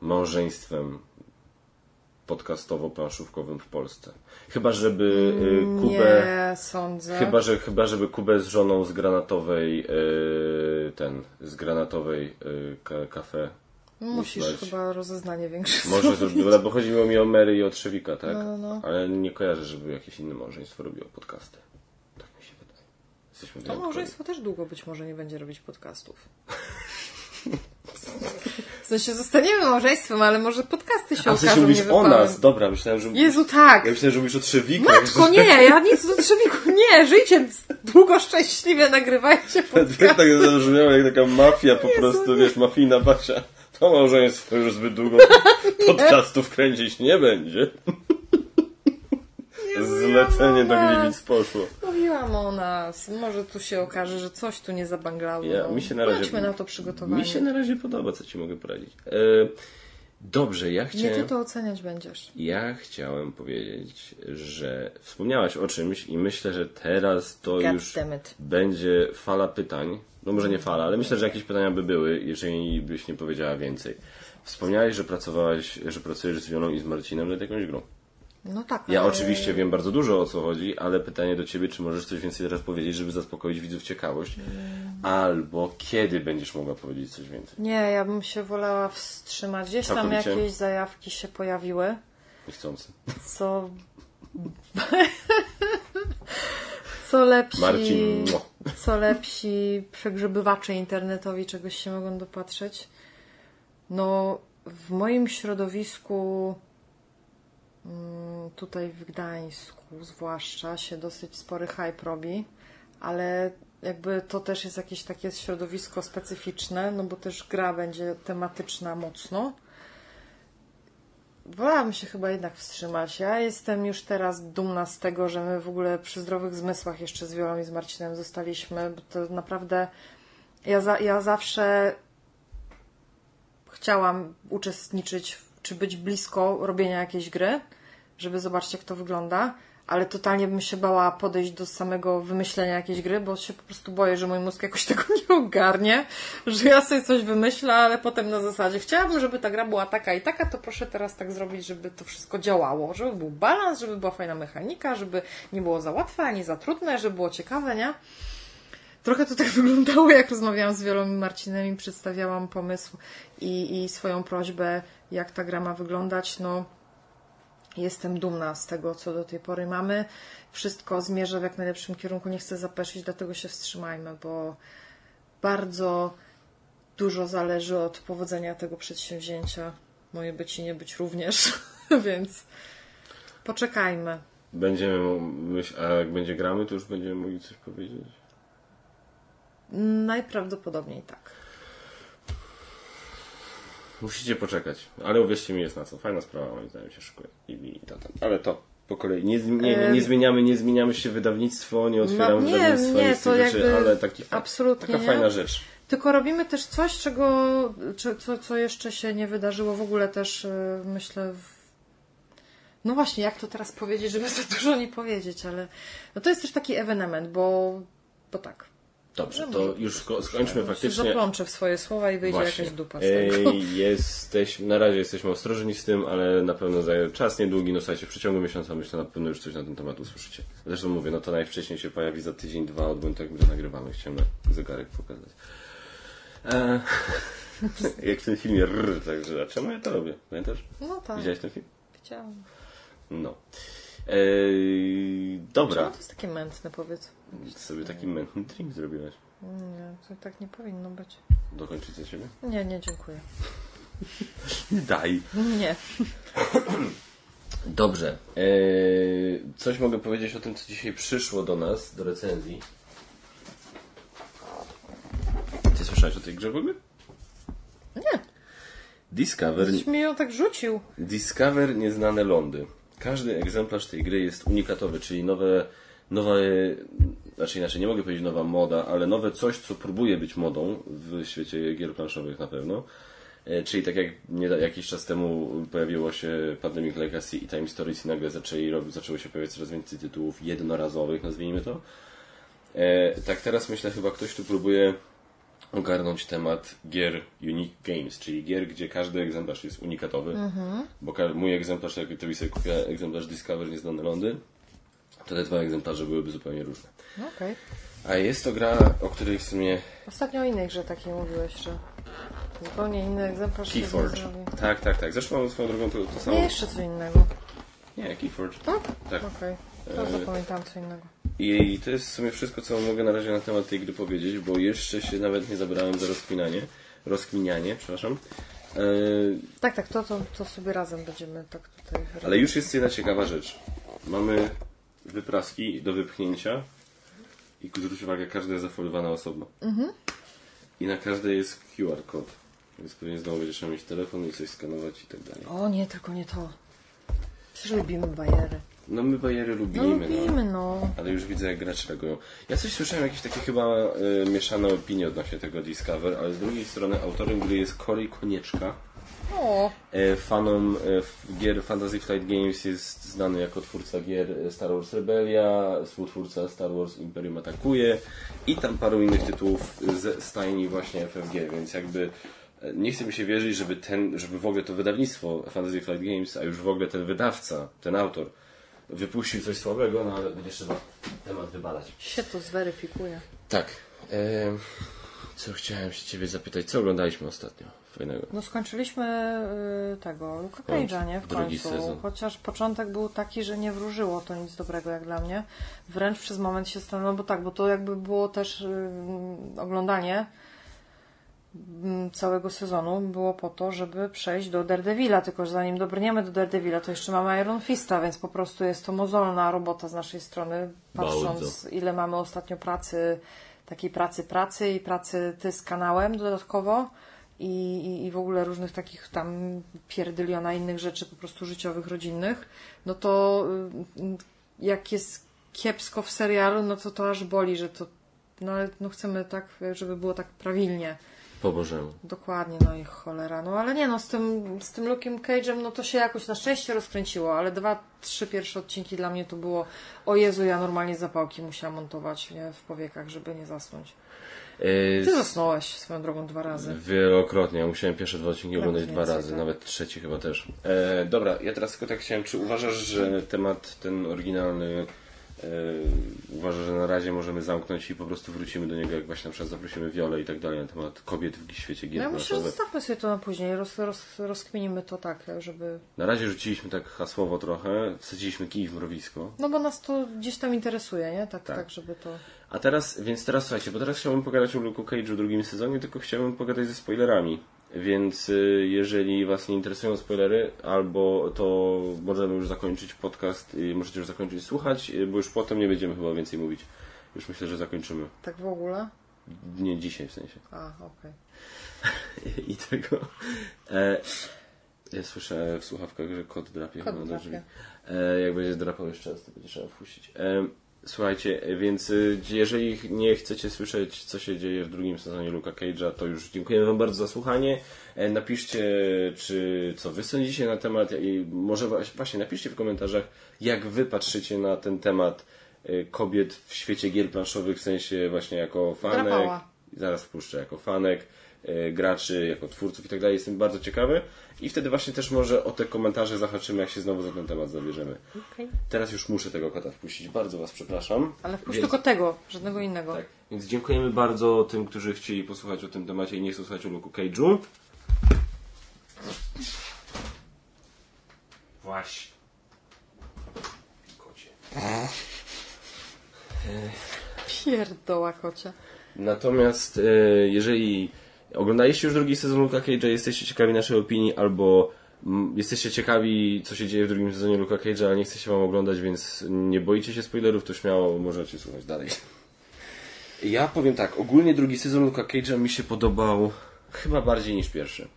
małżeństwem podcastowo-planszówkowym w Polsce. Chyba, żeby y, Kubę... Nie sądzę. Chyba, że, chyba, żeby Kubę z żoną z granatowej, y, ten, z granatowej y, ka, kafe Musisz usłać. chyba rozeznanie większe Może zrobić. bo chodziło mi o Mary i o Trzewika, tak? No, no. Ale nie kojarzę, żeby jakieś inne małżeństwo robiło podcasty. Tak mi się wydaje. Jesteśmy To małżeństwo też długo być może nie będzie robić podcastów. W sensie zostaniemy małżeństwem, ale może podcasty się A w sensie mówisz o nas, dobra, myślałem, że... Jezu, tak! Ja myślałem, że mówisz o Trzewiku. Matko, nie, ja nic do trzewiku, nie, żyjcie długo, szczęśliwie, nagrywajcie Tak, podcast. tak zabrzmiało jak taka mafia po Jezu, prostu, nie. wiesz, mafijna Basia. To małżeństwo już zbyt długo podcastów kręcić nie będzie. Zlecenie do. Gliwic poszło. Mówiłam o nas, może tu się okaże, że coś tu nie zabanglało. Ja, mi się na razie, Bądźmy na to przygotowani. Mi się na razie podoba, co ci mogę poradzić. E, dobrze, ja Nie chciałem... ty to oceniać będziesz. Ja chciałem powiedzieć, że wspomniałaś o czymś i myślę, że teraz to God już będzie fala pytań. No może nie fala, ale myślę, że jakieś pytania by były, jeżeli byś nie powiedziała więcej. Wspomniałaś, że pracowałaś, że pracujesz z Wiolą i z Marcinem nad jakąś grą. No tak. Ja ale- oczywiście wiem bardzo dużo o co chodzi, ale pytanie do ciebie, czy możesz coś więcej teraz powiedzieć, żeby zaspokoić widzów ciekawość? Albo kiedy będziesz mogła powiedzieć coś więcej? Nie, ja bym się wolała wstrzymać. Gdzieś tam jakieś zajawki się pojawiły, Niechcący. co... co lepsi... Marcin, mua. co lepsi przegrzebywacze internetowi czegoś się mogą dopatrzeć. No, w moim środowisku, mm, tutaj w Gdańsku zwłaszcza, się dosyć spory hype robi, ale jakby to też jest jakieś takie środowisko specyficzne, no bo też gra będzie tematyczna mocno. Wolałabym się chyba jednak wstrzymać. Ja jestem już teraz dumna z tego, że my w ogóle przy zdrowych zmysłach jeszcze z Wiolą i z Marcinem zostaliśmy, bo to naprawdę ja, za, ja zawsze chciałam uczestniczyć czy być blisko robienia jakiejś gry, żeby zobaczyć jak to wygląda, ale totalnie bym się bała podejść do samego wymyślenia jakiejś gry, bo się po prostu boję, że mój mózg jakoś tego nie ogarnie, że ja sobie coś wymyślę, ale potem na zasadzie chciałabym, żeby ta gra była taka i taka, to proszę teraz tak zrobić, żeby to wszystko działało, żeby był balans, żeby była fajna mechanika, żeby nie było za łatwe ani za trudne, żeby było ciekawe, nie? Trochę to tak wyglądało, jak rozmawiałam z i Marcinem i przedstawiałam pomysł i, i swoją prośbę, jak ta gra ma wyglądać. No, jestem dumna z tego, co do tej pory mamy. Wszystko zmierza w jak najlepszym kierunku. Nie chcę zapeszyć, dlatego się wstrzymajmy, bo bardzo dużo zależy od powodzenia tego przedsięwzięcia. Moje być i nie być również, więc poczekajmy. Będziemy, myśl, a jak będzie gramy, to już będziemy mogli coś powiedzieć. Najprawdopodobniej tak. Musicie poczekać, ale uwierzcie mi, jest na co. Fajna sprawa, moim zdaniem się szykuje. I, i to, tam. Ale to po kolei. Nie, nie, nie, nie zmieniamy, nie zmieniamy się wydawnictwo, nie otwieramy No, nie, wydawnictwa, nie, to rzeczy, jakby ale taki absolutnie taka fajna rzecz. Tylko robimy też coś, czego, co, co jeszcze się nie wydarzyło w ogóle też, y, myślę, w... no właśnie, jak to teraz powiedzieć, żeby za dużo nie powiedzieć, ale no to jest też taki ewenement, bo, bo tak. Dobrze, No to już sko- skończmy faktycznie. zaplączę w swoje słowa i wyjdzie Właśnie. jakaś dupa z tego. Jesteś, na razie jesteśmy ostrożni z tym, ale na pewno za czas niedługi, no słuchajcie, w przeciągu miesiąca myślę na pewno już coś na ten temat usłyszycie. Zresztą mówię, no to najwcześniej się pojawi za tydzień, dwa od momentu jak my to nagrywamy. Chciałem na zegarek pokazać. E, jak w tym filmie Rrr, także a czemu ja to robię? Pamiętasz? No tak, Widziałeś ten film? widziałam. No. Ej, dobra. Czemu to jest takie mętne, powiedz? Sobie taki mętny drink zrobiłaś. Nie, to tak nie powinno być. Dokończyć za siebie? Nie, nie, dziękuję. Daj. Nie. Dobrze. Eee, coś mogę powiedzieć o tym, co dzisiaj przyszło do nas, do recenzji. Ty słyszałeś o tej grze w ogóle? Nie. Discover, Ktoś mi ją tak rzucił. Discover Nieznane Lądy. Każdy egzemplarz tej gry jest unikatowy, czyli nowe, nowe, znaczy inaczej, nie mogę powiedzieć nowa moda, ale nowe coś, co próbuje być modą w świecie gier planszowych na pewno. E, Czyli tak jak nie, jakiś czas temu pojawiło się Pandemic Legacy i Time Stories i nagle zaczęli zaczęło się pojawiać coraz więcej tytułów jednorazowych, nazwijmy to. E, tak teraz myślę, chyba ktoś tu próbuje ogarnąć temat gier Unique Games, czyli gier, gdzie każdy egzemplarz jest unikatowy. Bo ka- mój egzemplarz, jak gdyby sobie kupiła egzemplarz Discover Nieznane Lądy, to te dwa egzemplarze byłyby zupełnie różne. No okej. A jest to gra, o której w sumie Ostatnio o innej grze takiej mówiłeś, że zupełnie inny egzemplarz. Keyforge. Tak, tak, tak. Zresztą swoją drogą to, to samo. Nie, jeszcze co innego. Nie, Keyforge. Tak? Tak. Okej. To E, zapamiętałam co innego. I to jest w sumie wszystko, co mogę na razie na temat tej gry powiedzieć, bo jeszcze się nawet nie zabrałem za rozkminanie. Rozkminianie, przepraszam. E, Tak, tak, to, to, to sobie razem będziemy tak tutaj... ale już jest jedna ciekawa rzecz. Mamy wypraski do wypchnięcia i zwróć uwagę, każda jest zafolowana osobno. I na każdej jest QR kod. Więc pewnie znowu będziesz mieć telefon i coś skanować i tak dalej. O nie, tylko nie to. Przecież lubimy bajery. No my bajery No lubimy, no. lubimy, no. Ale już widzę, jak gracze reagują. Ja coś słyszałem, jakieś takie chyba y, mieszane opinie odnośnie tego Discover, ale z drugiej strony autorem gry jest Corey Konieczka. O, E, fanom e, gier Fantasy Flight Games jest znany jako twórca gier Star Wars Rebellia, współtwórca Star Wars Imperium Atakuje i tam paru innych tytułów ze stajni właśnie FFG, więc jakby e, nie chce mi się wierzyć, żeby ten, żeby w ogóle to wydawnictwo Fantasy Flight Games, a już w ogóle ten wydawca, ten autor wypuścił coś słabego, no ale będzie trzeba temat wybadać. się to zweryfikuje. Tak. E, co chciałem się ciebie zapytać, co oglądaliśmy ostatnio fajnego? No skończyliśmy y, tego, Luka Cage'a, nie? W Drugi końcu. sezon. Chociaż początek był taki, że nie wróżyło to nic dobrego jak dla mnie. Wręcz przez moment się stanęło, bo tak, bo to jakby było też y, oglądanie całego sezonu było po to, żeby przejść do Daredevila, tylko że zanim dobrniemy do Daredevila, to jeszcze mamy Iron Fista, więc po prostu jest to mozolna robota z naszej strony, patrząc Bardzo. ile mamy ostatnio pracy, takiej pracy pracy i pracy ty z kanałem dodatkowo i, i, i w ogóle różnych takich tam pierdyliona innych rzeczy po prostu życiowych, rodzinnych, no to y, jak jest kiepsko w serialu, no to to aż boli, że to no ale no chcemy tak, żeby było tak prawilnie. Po Bożemu. Dokładnie, no i cholera. No ale nie, no z tym, z tym Luke'em Cage'em, no to się jakoś na szczęście rozkręciło, ale dwa, trzy pierwsze odcinki dla mnie to było o Jezu, ja normalnie zapałki musiałam montować nie, w powiekach, żeby nie zasnąć. E, Ty zasnąłeś swoją drogą dwa razy. Wielokrotnie. Ja musiałem pierwsze dwa odcinki oglądać dwa razy, tak. nawet trzeci chyba też. E, dobra, ja teraz tylko tak chciałem, czy uważasz, że temat ten oryginalny e, uważasz, że na razie możemy zamknąć i po prostu wrócimy do niego, jak właśnie na przykład zaprosimy Wiolę i tak dalej na temat kobiet w świecie No gier ja myślę, że zostawmy sobie to na później, roz, roz, rozkminimy to tak, żeby... Na razie rzuciliśmy tak hasłowo trochę, wsadziliśmy kij w mrowisko. No bo nas to gdzieś tam interesuje, nie? Tak, Tak. tak, żeby to... A teraz, więc teraz słuchajcie, bo teraz chciałbym pogadać o Luke'u Cage'u w drugim sezonie, tylko chciałbym pogadać ze spoilerami. Więc y, jeżeli Was nie interesują spoilery, albo to możemy już zakończyć podcast i możecie już zakończyć słuchać, y, bo już potem nie będziemy chyba więcej mówić. Już myślę, że zakończymy. Tak w ogóle. Nie dzisiaj w sensie. A, okej. I tego. E, ja słyszę w słuchawkach, że kot drapie Kot chyba drapie. drzwi. E, jak będzie drapał jeszcze raz, to będzie trzeba wpuścić. E, słuchajcie, więc y, jeżeli nie chcecie słyszeć, co się dzieje w drugim sezonie Luka Cage'a, to już dziękujemy Wam bardzo za słuchanie. E, napiszcie, czy co Wy sądzicie na temat i może właśnie napiszcie w komentarzach, jak Wy patrzycie na ten temat e, kobiet w świecie gier planszowych, w sensie właśnie jako fanek. Drapała. Zaraz wpuszczę jako fanek, graczy, jako twórców i tak dalej. Jestem bardzo ciekawy. I wtedy właśnie też może o te komentarze zahaczymy, jak się znowu za ten temat zabierzemy. Okej. Teraz już muszę tego kota wpuścić. Bardzo Was przepraszam. Ale wpuść Więc- tylko tego, żadnego innego. Tak. Więc dziękujemy bardzo tym, którzy chcieli posłuchać o tym temacie i nie chcą słuchać o Luku Cage'u. Właśnie. Kocie. Pierdoła kocia. Natomiast e, jeżeli oglądaliście już drugi sezon Luka Cage'a, jesteście ciekawi naszej opinii, albo mm, jesteście ciekawi, co się dzieje w drugim sezonie Luka Cage'a, ale nie chce się wam oglądać, więc nie boicie się spoilerów, to śmiało możecie słuchać dalej. Ja powiem tak, ogólnie drugi sezon Luka Cage'a mi się podobał chyba bardziej niż pierwszy.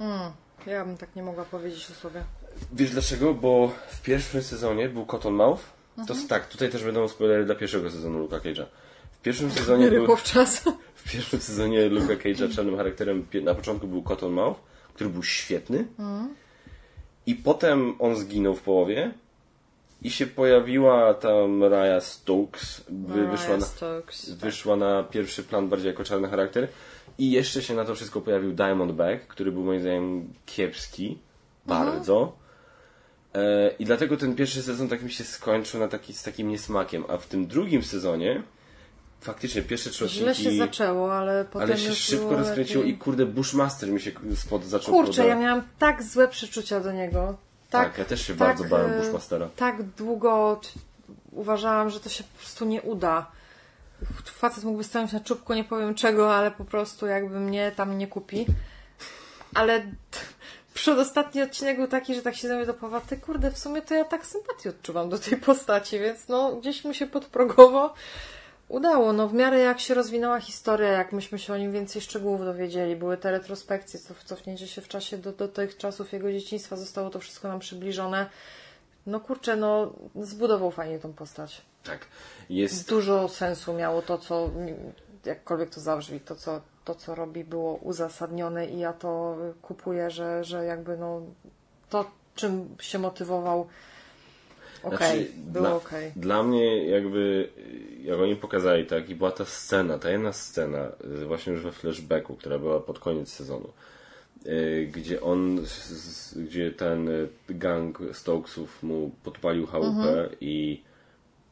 Mm, ja bym tak nie mogła powiedzieć o sobie. Wiesz dlaczego? Bo w pierwszym sezonie był Cottonmouth. To tak, tutaj też będą spoilery dla pierwszego sezonu Luka Cage'a. W pierwszym sezonie był... W pierwszym sezonie Luka Cage'a czarnym charakterem na początku był Cottonmouth, który był świetny. I potem on zginął w połowie. I się pojawiła tam Raya Stokes. Wy, wyszła, na, Stokes. wyszła na pierwszy plan bardziej jako czarny charakter. I jeszcze się na to wszystko pojawił Diamondback, który był moim zdaniem kiepski. Bardzo. E, I dlatego ten pierwszy sezon tak mi się skończył na taki, z takim niesmakiem. A w tym drugim sezonie faktycznie pierwsze trzy Źle odcinki... się zaczęło, ale potem Ale się szybko rozkręciło lepiej. i kurde Bushmaster mi się spod zaczął Kurczę, ja podobać. miałam tak złe przeczucia do niego. Tak, Tak, ja też się bardzo bałem e, Bushmastera. Tak długo uważałam, że to się po prostu nie uda. Facet mógłby stanąć na czubku, nie powiem czego, ale po prostu jakby mnie tam nie kupi. Ale przedostatni odcinek był taki, że tak się ze mnie ty kurde, w sumie to ja tak sympatię odczuwam do tej postaci, więc no gdzieś mu się podprogowo udało. No w miarę jak się rozwinęła historia, jak myśmy się o nim więcej szczegółów dowiedzieli, były te retrospekcje, cof- cofnięcie się w czasie do, do tych czasów jego dzieciństwa, zostało to wszystko nam przybliżone. No kurczę, no zbudował fajnie tą postać. Tak. Jest Dużo sensu miało to, co jakkolwiek to zabrzmi, to co, to co robi było uzasadnione i ja to kupuję, że, że jakby no to czym się motywował okej, Znaczy, było dla- okej. Dla mnie jakby, jak oni pokazali, tak, i była ta scena, ta jedna scena, y, właśnie już we flashbacku, która była pod koniec sezonu, y, gdzie on, gdzie ten y, gang Stokesów mu podpalił chałupę Mhm. i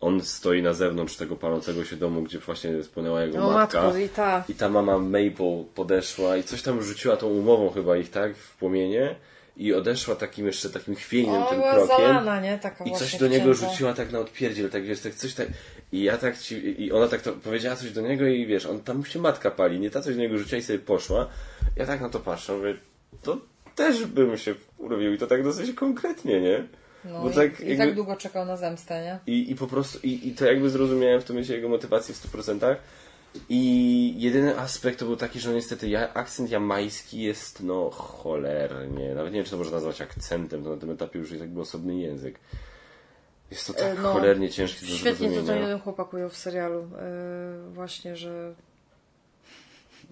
on stoi na zewnątrz tego palącego się domu, gdzie właśnie spłynęła jego No matka. matko, i ta. I ta mama Maple podeszła i coś tam rzuciła tą umową chyba ich, tak, w płomienie i odeszła takim jeszcze takim chwiejnym O, tym była krokiem. zalana, nie? Taka I coś do niego wcięta. rzuciła tak na odpierdziel, tak wiesz, tak coś tak. I ja tak ci, i ona tak to powiedziała coś do niego i wiesz, on tam mu się matka pali, nie ta coś do niego rzuciła i sobie poszła. Ja tak na to patrzę, mówię, to też bym się urobił i to tak dosyć konkretnie, nie? No Bo i, tak i jakby- tak długo czekał na zemstę, nie? I, i po prostu, i, i to jakby zrozumiałem w tym momencie jego motywację w 100%. I jedyny aspekt to był taki, że niestety ja, akcent jamański jest no cholernie, nawet nie wiem czy to można nazwać akcentem, to na tym etapie już jest jakby osobny język. Jest to tak E, no, cholernie ciężki do Świetnie to ten jeden chłopak ujął w serialu. Yy, właśnie, że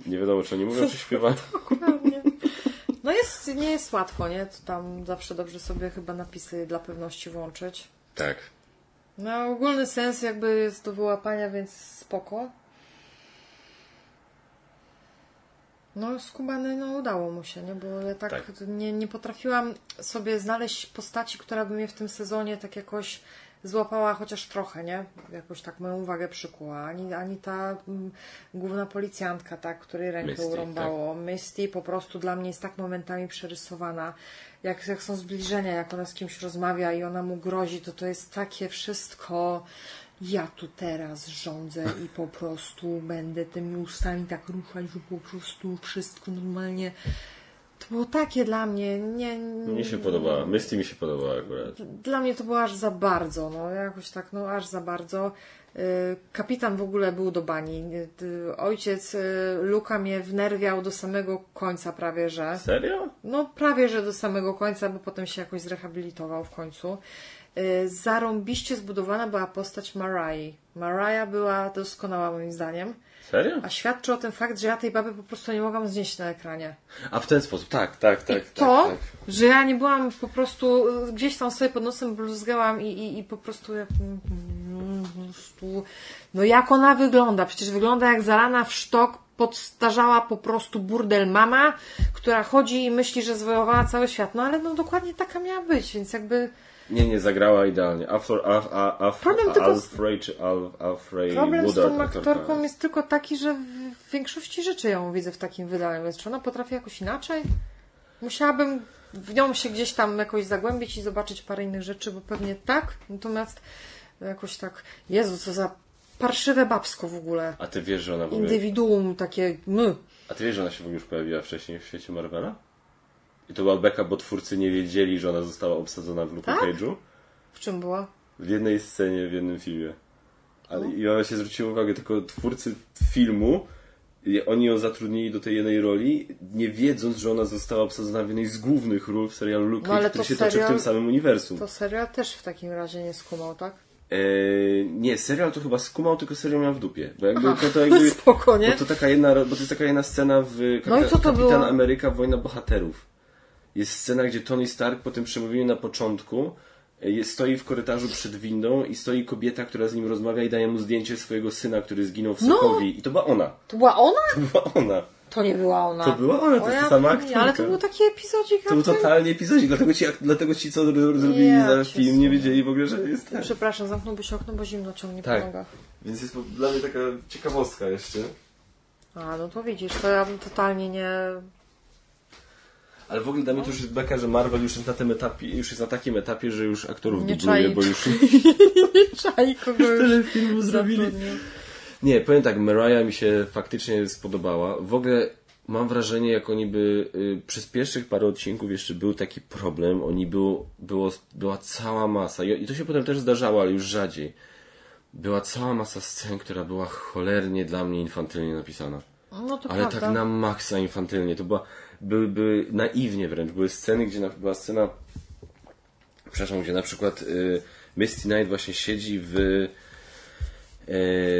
Nie wiadomo czy oni mówią czy śpiewają. Dokładnie. No jest, nie jest łatwo, nie? To tam zawsze dobrze sobie chyba napisy dla pewności włączyć. Tak. No ogólny sens jakby jest do wyłapania, więc spoko. No skubany, no udało mu się, nie? Bo ja tak, Tak. Nie, nie potrafiłam sobie znaleźć postaci, która by mnie w tym sezonie tak jakoś złapała chociaż trochę, nie? Jakoś tak moją uwagę przykuła. Ani, ani ta mm, główna policjantka, tak, której rękę Misty, urąbało. Misty po prostu dla mnie jest tak momentami przerysowana. Jak, jak są zbliżenia, jak ona z kimś rozmawia i ona mu grozi, to to jest takie wszystko ja tu teraz rządzę i po prostu będę tymi ustami tak ruszać, że po prostu wszystko normalnie. To było takie dla mnie, nie... Mnie się podobała. Misty mi się podobała akurat. Dla mnie to było aż za bardzo, no jakoś tak, no aż za bardzo. Y, Kapitan w ogóle był do bani. Y, Ojciec y, Luka mnie wnerwiał do samego końca prawie, że. Serio? No prawie, że do samego końca, bo potem się jakoś zrehabilitował w końcu. Y, Zarąbiście zbudowana była postać Marai. Mariah była doskonała moim zdaniem. Serio? A świadczy o tym fakt, że ja tej baby po prostu nie mogłam znieść na ekranie. A w ten sposób, tak, tak, tak. to, tak, tak. że ja nie byłam po prostu, y, gdzieś tam sobie pod nosem bluzgałam i, i, i po prostu jak, no jak ona wygląda? Przecież wygląda jak zarana w sztok, podstarzała po prostu burdel mama, która chodzi i myśli, że zwojowała cały świat. No ale no dokładnie taka miała być, więc jakby Nie, nie, zagrała idealnie. Afro, af, af, af, Problem tylko z- Alfred, czy Al, Alfred problem z Woodard, tą aktorka. aktorką jest tylko taki, że w- w większości rzeczy ją widzę w takim wydaniu, więc czy ona potrafi jakoś inaczej? Musiałabym w nią się gdzieś tam jakoś zagłębić i zobaczyć parę innych rzeczy, bo pewnie tak, natomiast jakoś tak, Jezu, co za parszywe babsko w ogóle. A ty wiesz, że ona w ogóle... Indywiduum takie, my. A ty wiesz, że ona się w ogóle już pojawiła wcześniej w świecie Marvela? I to była beka, bo twórcy nie wiedzieli, że ona została obsadzona w Luke Tak? Cage'u. W czym była? W jednej scenie, w jednym filmie. Ale No. I ona się zwróciła uwagę, tylko twórcy filmu, oni ją zatrudnili do tej jednej roli, nie wiedząc, że ona została obsadzona w jednej z głównych ról w serialu Luke No, ale Cage, który to się toczy w serial- tym samym uniwersum. To serial też w takim razie nie skumał, tak? Eee, nie, serial to chyba skumał, tylko serial miał w dupie. Bo jakby to, to jakby... Spoko, nie? Bo to taka jedna, bo to jest taka jedna scena w No i co to Kapitan było? Ameryka Wojna Bohaterów. Jest scena, gdzie Tony Stark po tym przemówieniu na początku e, jest, stoi w korytarzu przed windą i stoi kobieta, która z nim rozmawia i daje mu zdjęcie swojego syna, który zginął w No! Sokowi. I to była ona. To była ona? To była ona. To nie była ona. To była ona, to O jest ja- ta sama nie, aktorka. Ale to był taki epizodzik. To był totalnie epizodzik, dlatego ci, dlatego ci co zro- zrobili Ja za film, nie wiedzieli w ogóle, że jest ten. Przepraszam, zamknąłbyś okno, bo zimno ciągnie Tak. po nogach. Więc jest dla mnie taka ciekawostka jeszcze. A, no to widzisz, to ja bym totalnie nie... Ale w ogóle dla mnie to już jest beka, że Marvel już jest na tym etapie, już jest na takim etapie, że już aktorów Nie dubluje, czai. bo już Czaj, kogo tyle filmów zrobili. zatrudnił. Nie, powiem tak, Mariah mi się faktycznie spodobała. W ogóle mam wrażenie, jak oni by y, przez pierwszych parę odcinków jeszcze był taki problem, oni był, było, była cała masa i, i to się potem też zdarzało, ale już rzadziej. Była cała masa scen, która była cholernie dla mnie infantylnie napisana. No to Ale prawda. tak na maksa infantylnie. To była, były, były naiwnie wręcz. Były sceny, gdzie na, była scena, przepraszam, gdzie na przykład y, Misty Knight właśnie siedzi w,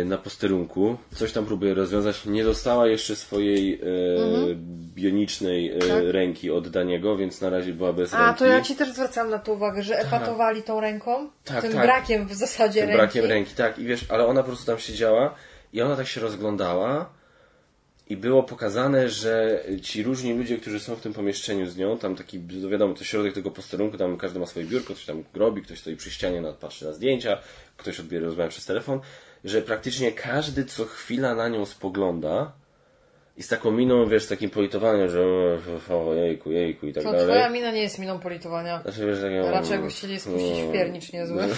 na posterunku, coś tam próbuje rozwiązać. Nie dostała jeszcze swojej y, bionicznej y, Mhm. Tak. ręki od Daniego, więc na razie była bez A, ręki. to ja Ci też zwracam na to uwagę, że epatowali tą ręką, Tak, tym tak. brakiem w zasadzie Tym ręki. brakiem ręki, tak. I wiesz, ale ona po prostu tam siedziała i ona tak się rozglądała i było pokazane, że ci różni ludzie, którzy są w tym pomieszczeniu z nią, tam taki, no wiadomo, to środek tego posterunku, tam każdy ma swoje biurko, coś tam robi, ktoś stoi przy ścianie, patrzy na zdjęcia, ktoś odbiera rozmawia przez telefon, że praktycznie każdy co chwila na nią spogląda i z taką miną, wiesz, z takim politowaniem, że o, jejku, jejku i tak To dalej. twoja mina nie jest miną politowania. Znaczy, wiesz, takie, Raczej jakby chcieli spuścić w piernicz niezły.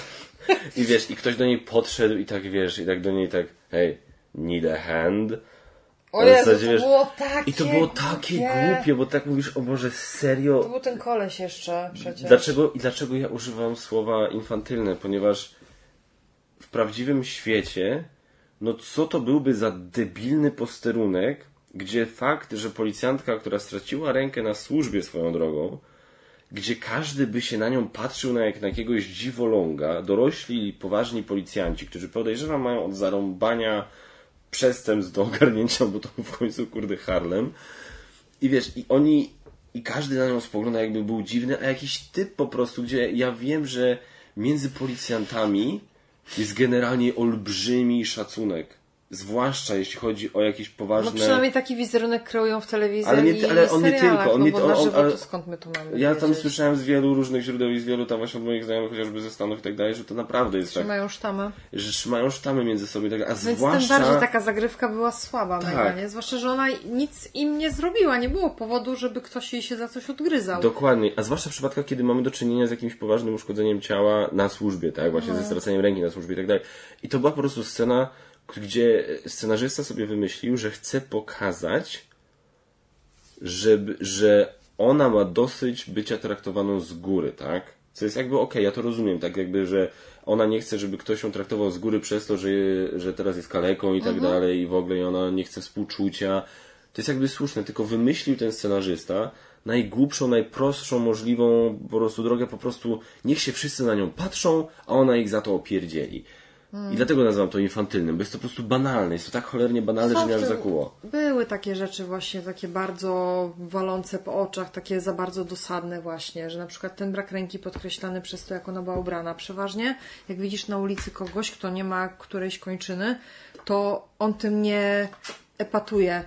I wiesz, i ktoś do niej podszedł i tak wiesz, i tak do niej tak, hej, need a hand. O Jezu, zasadzie, to wiesz, było takie I to było takie głupie. głupie, bo tak mówisz, o Boże, To serio. był ten koleś jeszcze przecież. Dlaczego, I dlaczego ja używam słowa infantylne? Ponieważ w prawdziwym świecie, no co to byłby za debilny posterunek, gdzie fakt, że policjantka, która straciła rękę na służbie swoją drogą, gdzie każdy by się na nią patrzył na jak na jakiegoś dziwoląga, dorośli, poważni policjanci, którzy podejrzewam mają od zarąbania przestępstw do ogarnięcia, bo to w końcu kurde Harlem. I wiesz, i oni, i każdy na nią spogląda jakby był dziwny, a jakiś typ po prostu, gdzie ja wiem, że między policjantami jest generalnie olbrzymi szacunek. Zwłaszcza jeśli chodzi o jakieś No poważne... przynajmniej taki wizerunek kreują w telewizji Ale nie- ale on nie tylko, on no nie- bo on- on- żywo ale- skąd my to mamy Ja tam wiedzieć? słyszałem z wielu różnych źródeł i z wielu tam właśnie od moich znajomych, chociażby ze Stanów i tak dalej, że to naprawdę jest tak, Trzymają sztamę. że trzymają sztamy między sobą, tak, a Więc tym zwłaszcza... bardziej taka zagrywka była słaba, Tak. mega, nie? Zwłaszcza, że ona nic im nie zrobiła. Nie było powodu, żeby ktoś jej się za coś odgryzał. Dokładnie, a zwłaszcza w przypadkach, kiedy mamy do czynienia z jakimś poważnym uszkodzeniem ciała na służbie, tak? Właśnie ze straceniem ręki na służbie i tak dalej. I to była po prostu scena, gdzie scenarzysta sobie wymyślił, że chce pokazać, żeby, że ona ma dosyć bycia traktowaną z góry, tak? Co jest jakby okej, ja to rozumiem, tak jakby, że ona nie chce, żeby ktoś ją traktował z góry przez to, że, że teraz jest kaleką i tak Mhm. dalej i w ogóle i ona nie chce współczucia. To jest jakby słuszne, tylko wymyślił ten scenarzysta najgłupszą, najprostszą możliwą po prostu drogę, po prostu niech się wszyscy na nią patrzą, a ona ich za to opierdzieli. I dlatego nazywam to infantylnym, bo jest to po prostu banalne, jest to tak cholernie banalne, Są że mnie aż zakuło. Były takie rzeczy właśnie, takie bardzo walące po oczach, takie za bardzo dosadne właśnie, że na przykład ten brak ręki podkreślany przez to, jak ona była ubrana. Przeważnie, jak widzisz na ulicy kogoś, kto nie ma którejś kończyny, to on tym nie epatuje.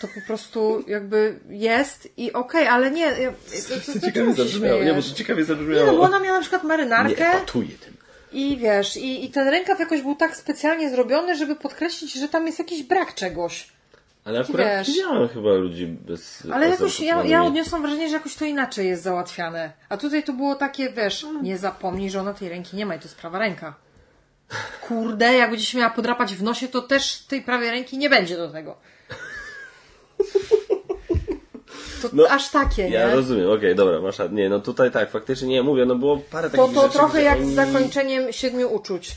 To po prostu jakby jest i okej, ale nie... Ja, to, to, to, Ciekawie zabrzmiało, nie, bo to ciekawie zabrzmiało. Nie, no bo ona miała na przykład Nie marynarkę epatuje tym. I wiesz, i, i ten rękaw jakoś był tak specjalnie zrobiony, żeby podkreślić, że tam jest jakiś brak czegoś. Ale akurat Wiesz. widziałem chyba ludzi bez... Ale jakoś ja, ja odniosłam wrażenie, że jakoś to inaczej jest załatwiane. A tutaj to było takie, wiesz, nie zapomnij, że ona tej ręki nie ma i to jest prawa ręka. Kurde, jak będzie się miała podrapać w nosie, to też tej prawej ręki nie będzie do tego. To No, aż takie, nie? Ja rozumiem, okej, dobra, masz. Nie, no tutaj tak, faktycznie nie, mówię, no było parę To, takich to rzeczy, trochę gdzie jak oni- z zakończeniem Siedmiu Uczuć.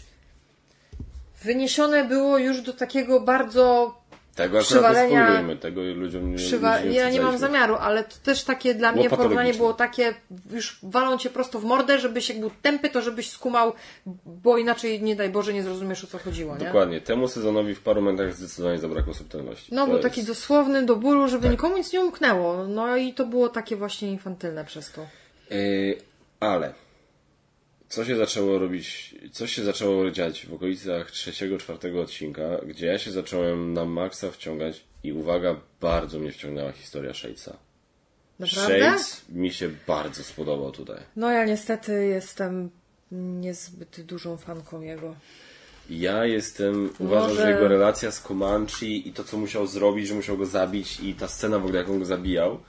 Wyniesione było już do takiego bardzo Tego akurat przywalenia- nie tego ludziom nie Przywa- ja nie mam zamiaru, ale to też takie dla Było mnie porównanie było takie, już walą cię prosto w mordę, żebyś jak był tępy, to żebyś skumał, bo inaczej nie daj Boże nie zrozumiesz o co chodziło, nie? Dokładnie, temu sezonowi w paru momentach zdecydowanie zabrakło subtelności. No To był taki jest- dosłowny do bólu, żeby Tak. nikomu nic nie umknęło. No i to było takie właśnie infantylne przez to. Yy, ale co się zaczęło robić, co się zaczęło dziać w okolicach trzeciego, czwartego odcinka, gdzie ja się zacząłem na maksa wciągać i uwaga, bardzo mnie wciągnęła historia Shadesa. Naprawdę? Shades mi się bardzo spodobał tutaj. No ja niestety jestem niezbyt dużą fanką jego. Ja jestem, uważam, Może- że jego relacja z Comanche i to, co musiał zrobić, że musiał go zabić i ta scena w ogóle, jak on go zabijał,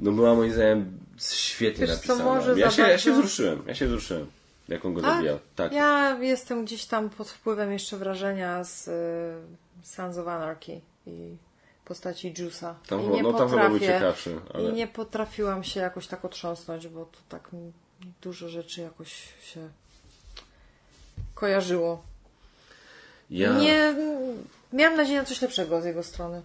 no była moim zdaniem świetnie Wiesz co, napisana. może ja, się, ja się wzruszyłem, ja się wzruszyłem, jak on go Tak? zabijał. Tak. Ja jestem gdzieś tam pod wpływem jeszcze wrażenia z y, Sons of Anarchy i postaci Juice'a. Tam I nie no, tam chyba był potrafię- ciekawszy, ale- I nie potrafiłam się jakoś tak otrząsnąć, bo to tak dużo rzeczy jakoś się kojarzyło. Ja, Nie, miałam nadzieję na coś lepszego z jego strony.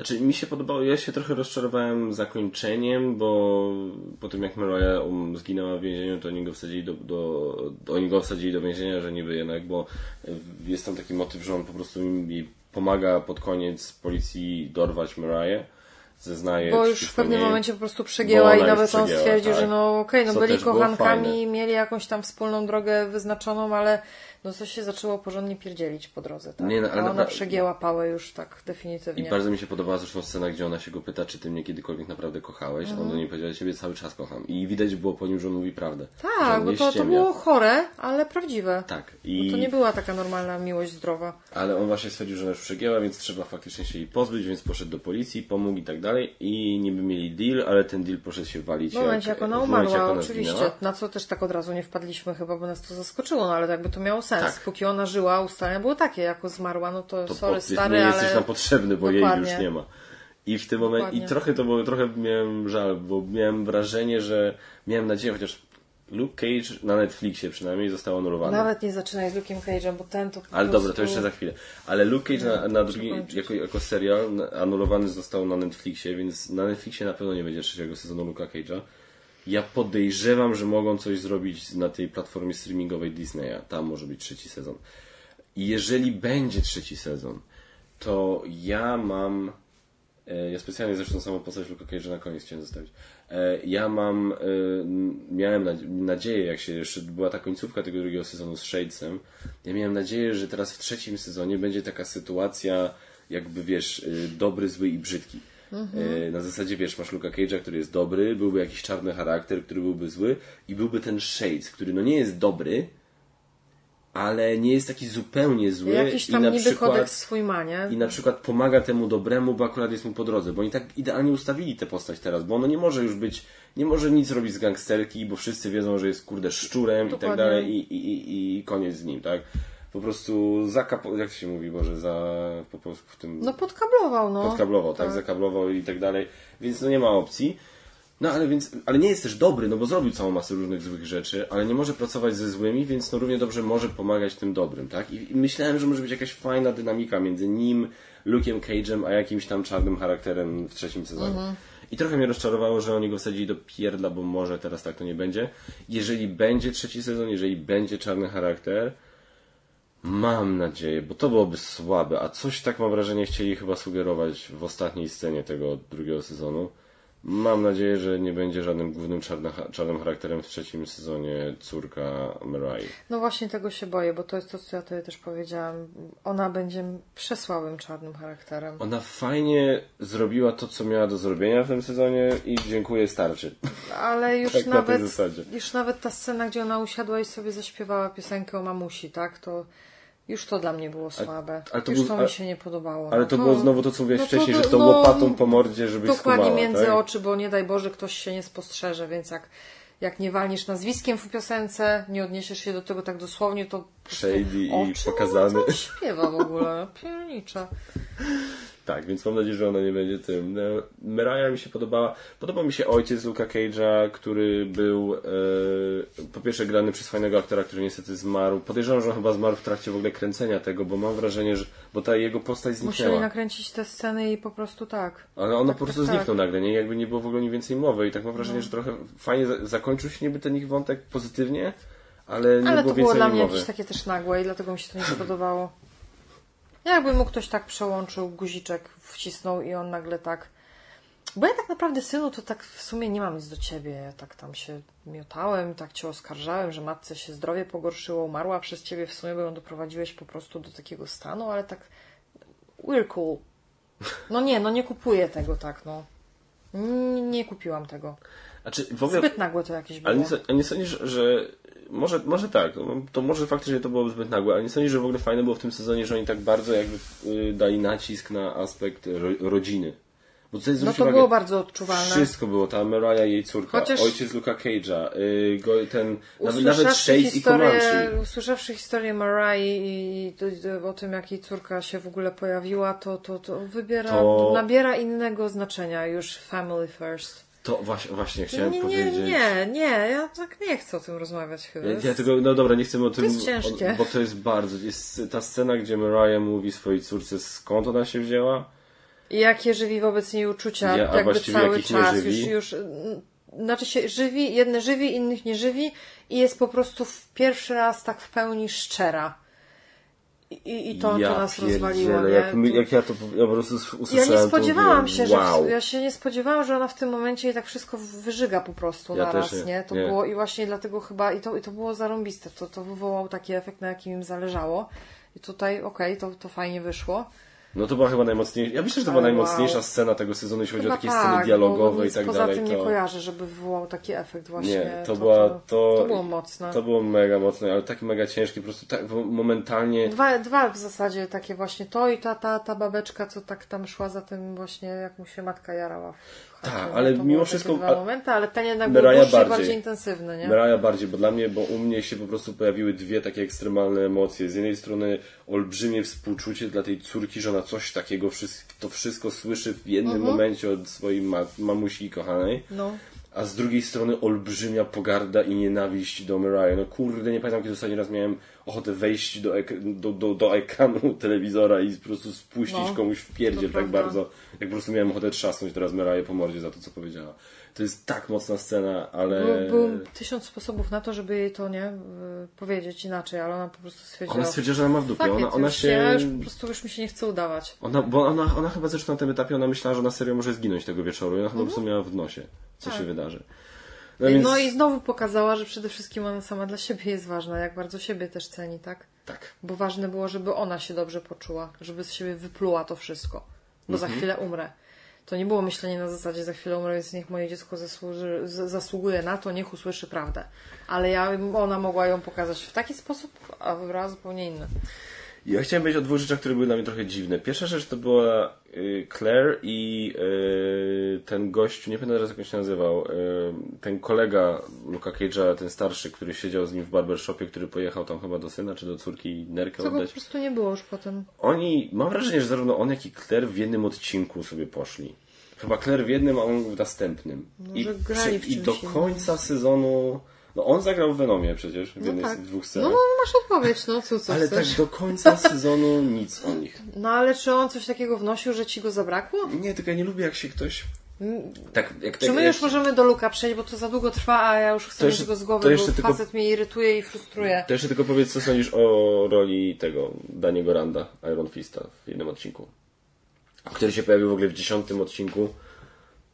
Znaczy, mi się podobało, ja się trochę rozczarowałem zakończeniem, bo po tym jak Mariah um, zginęła w więzieniu, to oni go wsadzili do, do, oni go wsadzili do więzienia, że niby jednak, bo y, jest tam taki motyw, że on po prostu im jej pomaga pod koniec policji dorwać Mariah, zeznaje Bo już w pewnym momencie po prostu przegięła i nawet on stwierdził, tak. że no okej, no Co byli kochankami, mieli jakąś tam wspólną drogę wyznaczoną, ale no coś się zaczęło porządnie pierdzielić po drodze, tak? Nie, no, ale A ona przegięła pałę już tak I definitywnie. bardzo mi się podobała zresztą scena, gdzie ona się go pyta, czy ty mnie kiedykolwiek naprawdę kochałeś. Mhm. On do niej powiedział, ciebie cały czas kocham. I widać było po nim, że on mówi prawdę. Tak, bo to, to było chore, ale prawdziwe. Tak. Bo I... to nie była taka normalna miłość zdrowa. Ale on właśnie stwierdził, że ona już przegięła, więc trzeba faktycznie się jej pozbyć, więc poszedł do policji, pomógł i tak dalej. I niby mieli deal, ale ten deal poszedł się walić. W momencie jak ona umarła, jak ona oczywiście. zginęła. Na co też tak od razu nie wpadliśmy chyba, bo nas to zaskoczyło, no ale jakby to miało sens. Tak. Póki ona żyła, ustalenia było takie, jako zmarła, no to, To sorry po- stary, nie ale... jesteś nam potrzebny, bo jej Dokładnie. już nie ma. I w tym momencie, i trochę to było, trochę miałem żal, bo miałem wrażenie, że miałem nadzieję, chociaż Luke Cage na Netflixie przynajmniej został anulowany. Nawet nie zaczynaj z Luke'em Cage'em, bo ten to po Ale prostu... dobra, to jeszcze za chwilę. Ale Luke Cage na, na drugi, jako, jako serial anulowany został na Netflixie, więc na Netflixie na pewno nie będzie trzeciego sezonu Luke'a Cage'a. Ja podejrzewam, że mogą coś zrobić na tej platformie streamingowej Disneya. Tam może być trzeci sezon. I jeżeli będzie trzeci sezon, to ja mam. e, Ja specjalnie zresztą samą postać Luke'a Cage'a na koniec chciałem zostawić. E, Ja mam. e, Miałem nadzie- nadzieję, jak się jeszcze była ta końcówka tego drugiego sezonu z Shadesem. Ja miałem nadzieję, że teraz w trzecim sezonie będzie taka sytuacja, jakby wiesz, dobry, zły i brzydki. E, Na zasadzie wiesz, masz Luka Cage'a, który jest dobry, byłby jakiś czarny charakter, który byłby zły, i byłby ten Shades, który no nie jest dobry, ale nie jest taki zupełnie zły. Jakiś i tam na niby przykład, kodeks swój ma, nie? I na przykład pomaga temu dobremu, bo akurat jest mu po drodze. Bo oni tak idealnie ustawili tę postać teraz, bo ono nie może już być, nie może nic robić z gangsterki, bo wszyscy wiedzą, że jest kurde szczurem i tak Dokładnie. dalej i, i, i, i koniec z nim, tak? Po prostu zakapo, jak to się mówi, Boże, za, po polsku w tym... No podkablował, no. podkablował, tak, zakablował i tak dalej, więc no nie ma opcji. No ale więc, ale nie jest też dobry, no bo zrobił całą masę różnych złych rzeczy, ale nie może pracować ze złymi, więc no równie dobrze może pomagać tym dobrym, tak? I, i myślałem, że może być jakaś fajna dynamika między nim, Luke'em Cage'em, a jakimś tam czarnym charakterem w trzecim sezonie. I trochę mnie rozczarowało, że oni go wsadzili do pierdla, bo może teraz tak to nie będzie. Jeżeli będzie trzeci sezon, jeżeli będzie czarny charakter, mam nadzieję, bo to byłoby słabe, a coś tak mam wrażenie chcieli chyba sugerować w ostatniej scenie tego drugiego sezonu. Mam nadzieję, że nie będzie żadnym głównym czarnym, czarnym charakterem w trzecim sezonie córka Mirai. No właśnie tego się boję, bo to jest to, co ja tobie też powiedziałam. Ona będzie przesłabym czarnym charakterem. Ona fajnie zrobiła to, co miała do zrobienia w tym sezonie i dziękuję, starczy. Ale już Tak nawet, już nawet ta scena, gdzie ona usiadła i sobie zaśpiewała piosenkę o mamusi, tak? To już to dla mnie było słabe. ale to już to mi się nie podobało. Ale no to było znowu to, co mówiłeś no wcześniej, to- że to no, łopatą po mordzie, żebyś Dokładnie skumała, między tak? oczy, bo nie daj Boże ktoś się nie spostrzeże, więc jak, jak nie walniesz nazwiskiem w piosence, nie odniesiesz się do tego tak dosłownie, to Shady i o czym pokazany. Tam śpiewa w ogóle, piernicza. Tak, więc mam nadzieję, że ona nie będzie tym. No, Meraja mi się podobała. Podobał mi się ojciec Luka Cage'a, który był e, po pierwsze grany przez fajnego aktora, który niestety zmarł. Podejrzewam, że on chyba zmarł w trakcie w ogóle kręcenia tego, bo mam wrażenie, że bo ta jego postać Musieli zniknęła. nakręcić te sceny i po prostu tak. Ale ono Tak, po prostu tak, zniknął tak. nagle, nie? Jakby nie było w ogóle nic więcej mowy i tak mam wrażenie, że trochę fajnie za- zakończył się niby ten ich wątek pozytywnie, ale nie Ale było to było dla mnie mowy. jakieś takie też nagłe i dlatego mi się to nie spodobało. Jakby mu ktoś tak przełączył, guziczek wcisnął i on nagle tak... Bo ja tak naprawdę, synu, to tak w sumie nie mam nic do ciebie. Ja tak tam się miotałem, tak cię oskarżałem, że matce się zdrowie pogorszyło, umarła przez ciebie w sumie, bo ją doprowadziłeś po prostu do takiego stanu, ale tak... We're cool. No nie, no nie kupuję tego tak, no. Nie, kupiłam tego. Znaczy, w ogóle... Zbyt nagłe to jakieś było. Ale nie, so- a nie sądzisz, że może, może tak, no, to może faktycznie to byłoby zbyt nagłe, ale nie sądzisz, że w ogóle fajne było w tym sezonie, że oni tak bardzo jakby y, dali nacisk na aspekt ro, rodziny. Bo tutaj No to uwagę, było bardzo odczuwalne. Wszystko było, ta Mariah, jej córka, Chociaż- ojciec Luka Cage'a, y, go, ten, nawet, nawet Shade i historię, Comanche. usłyszawszy historię Marai i to- to- o tym, jak jej córka się w ogóle pojawiła, to, to, to wybiera, To- nabiera innego znaczenia już family first. To właśnie, właśnie Nie, chciałem nie, nie, powiedzieć. nie, nie, ja tak nie chcę o tym rozmawiać chyba. Ja, ja tego, no dobra, nie chcemy o tym, jest ciężkie. o, bo to jest bardzo, jest ta scena, gdzie Mariah mówi swojej córce skąd ona się wzięła, I jakie żywi wobec niej uczucia, Ja- jakby cały nie czas żywi? już, już znaczy się żywi, jedne żywi, innych nie żywi i jest po prostu w pierwszy raz tak w pełni szczera. I, i, to, ja to nas rozwaliło. Nie? Jak, jak ja to ja po prostu Ja usłyszałem, nie to spodziewałam mówię, się, że wow. ja się nie spodziewałam, że ona w tym momencie i tak wszystko wyżyga po prostu Ja naraz, też nie, nie? To nie. było i właśnie dlatego chyba i to, i to było zarąbiste. To, to wywołał taki efekt, na jakim im zależało. I tutaj okej, to, to fajnie wyszło. No to była chyba najmocniejsza, ja myślę, że to była najmocniejsza wow. scena tego sezonu, jeśli chodzi o Chyba takie tak, sceny dialogowe i tak poza dalej. tym to... nie kojarzę, żeby wywołał taki efekt właśnie. Nie, to, była, to, to było mocne. To było mega mocne, ale tak mega ciężkie, po prostu tak momentalnie... Dwa, dwa w zasadzie takie właśnie to i ta, ta, ta babeczka, co tak tam szła za tym właśnie, jak mu się matka jarała. Tak, No, ale to mimo wszystko- dwa momenty, ale ten jednak był dłuższy bardziej. bardziej intensywny, nie? Mariah bardziej, bo dla mnie, bo u mnie się po prostu pojawiły dwie takie ekstremalne emocje. Z jednej strony olbrzymie współczucie dla tej córki, że ona coś takiego, to wszystko słyszy w jednym Mhm. momencie od swojej ma mamusi kochanej. No. A z drugiej strony olbrzymia pogarda i nienawiść do Mariah. No kurde, nie pamiętam kiedy ostatni raz miałem ochotę wejść do, do, do, do ekranu telewizora i po prostu spuścić No, komuś w pierdziel to tak prawda. bardzo, jak po prostu miałem ochotę trzasnąć teraz Mariah po mordzie za to, co powiedziała. To jest tak mocna scena, ale... Był, był tysiąc sposobów na to, żeby jej to nie powiedzieć inaczej, ale ona po prostu stwierdziła. Ona stwierdziła, że ona ma w dupie. "Fuck Ona, ona się... Ja już po prostu już mi się nie chce udawać. Ona, bo ona, ona chyba zresztą na tym etapie ona myślała, że na serio może zginąć tego wieczoru i ona chyba po prostu miała w nosie, co się wydarzy. No, No, więc... i znowu pokazała, że przede wszystkim ona sama dla siebie jest ważna, jak bardzo siebie też ceni, tak? Tak. Bo ważne było, żeby ona się dobrze poczuła, żeby z siebie wypluła to wszystko, bo za chwilę umrę. To nie było myślenie na zasadzie za chwilę umrę, więc niech moje dziecko zasłuży, zasługuje na to, niech usłyszy prawdę. Ale ja, ona mogła ją pokazać w taki sposób, a wybrała zupełnie inny. Ja chciałem powiedzieć o dwóch rzeczach, które były dla mnie trochę dziwne. Pierwsza rzecz to była y, Claire i y, ten gościu, nie pamiętam teraz jak on się nazywał, y, ten kolega Luka Cage'a, ten starszy, który siedział z nim w barbershopie, który pojechał tam chyba do syna czy do córki nerkę Tego po oddać. prostu nie było już potem. Oni, mam wrażenie, że zarówno on, jak i Claire w jednym odcinku sobie poszli. chyba Claire w jednym, a on w następnym. I, Może grali w I do końca sezonu... No on zagrał w Venomie przecież, w No jednej tak. z tych dwóch No, scen. no masz odpowiedź, no co, co ale chcesz? tak do końca sezonu nic o nich. No ale czy on coś takiego wnosił, że ci go zabrakło? Nie, tylko ja nie lubię jak się ktoś... Tak, jak Czy tak, my jak już możemy do Luka przejść, bo to za długo trwa, a ja już chcę To mieć jeszcze- go z to głowy, jeszcze bo tylko- facet mnie irytuje i frustruje. To jeszcze tylko powiedz, co sądzisz o roli tego Daniego Randa, Iron Fista w jednym odcinku. Który się pojawił w ogóle w dziesiątym odcinku.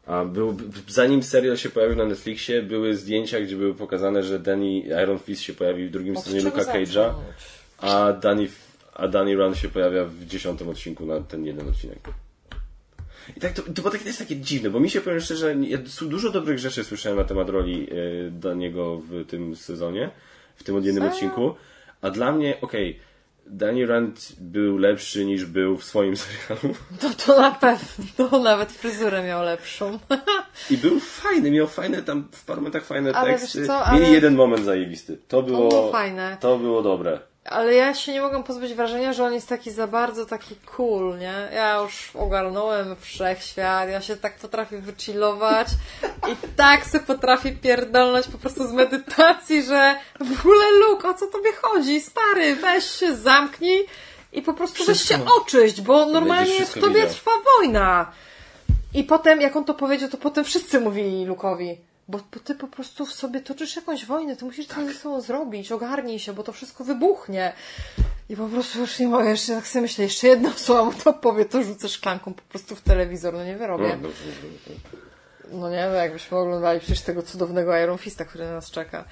A był, zanim serial się pojawił na Netflixie, były zdjęcia, gdzie były pokazane, że Danny Iron Fist się pojawi w drugim Od sezonie Luka Cage'a, a Danny, a Danny Rand się pojawia w dziesiątym odcinku na ten jeden odcinek. I tak to, to było takie, to jest takie dziwne, bo mi się powiem szczerze, ja dużo dobrych rzeczy słyszałem na temat roli e, Daniego w tym sezonie, w tym jednym odcinku, a dla mnie, okej, Danny Rand był lepszy niż był w swoim serialu No to na pewno, nawet fryzurę miał lepszą. i był fajny, miał fajne tam w paru momentach fajne Ale teksty. co, Mieli ale- jeden moment zajebisty. To było, było fajne. To było dobre. Ale ja się nie mogę pozbyć wrażenia, że on jest taki za bardzo taki cool, nie? Ja już ogarnąłem wszechświat, ja się tak potrafię wychillować i tak se potrafię pierdolnąć po prostu z medytacji, że w ogóle Luke, o co tobie chodzi? Stary, weź się, zamknij i po prostu weź się Wszystko. oczyść, bo normalnie w wszystko tobie widział. trwa wojna. I potem, jak on to powiedział, to potem wszyscy mówili Lukowi. Bo, bo ty po prostu w sobie toczysz jakąś wojnę, ty musisz coś ze sobą zrobić, ogarnij się, bo to wszystko wybuchnie. I po prostu już nie mogę, jeszcze tak sobie myślę, jeszcze jedna osoba mu to powie, to rzucę szklanką po prostu w telewizor, no nie No, wyrobię. dobrze, dobrze. No nie, no jakbyśmy oglądali przecież tego cudownego Iron Fista, który na nas czeka.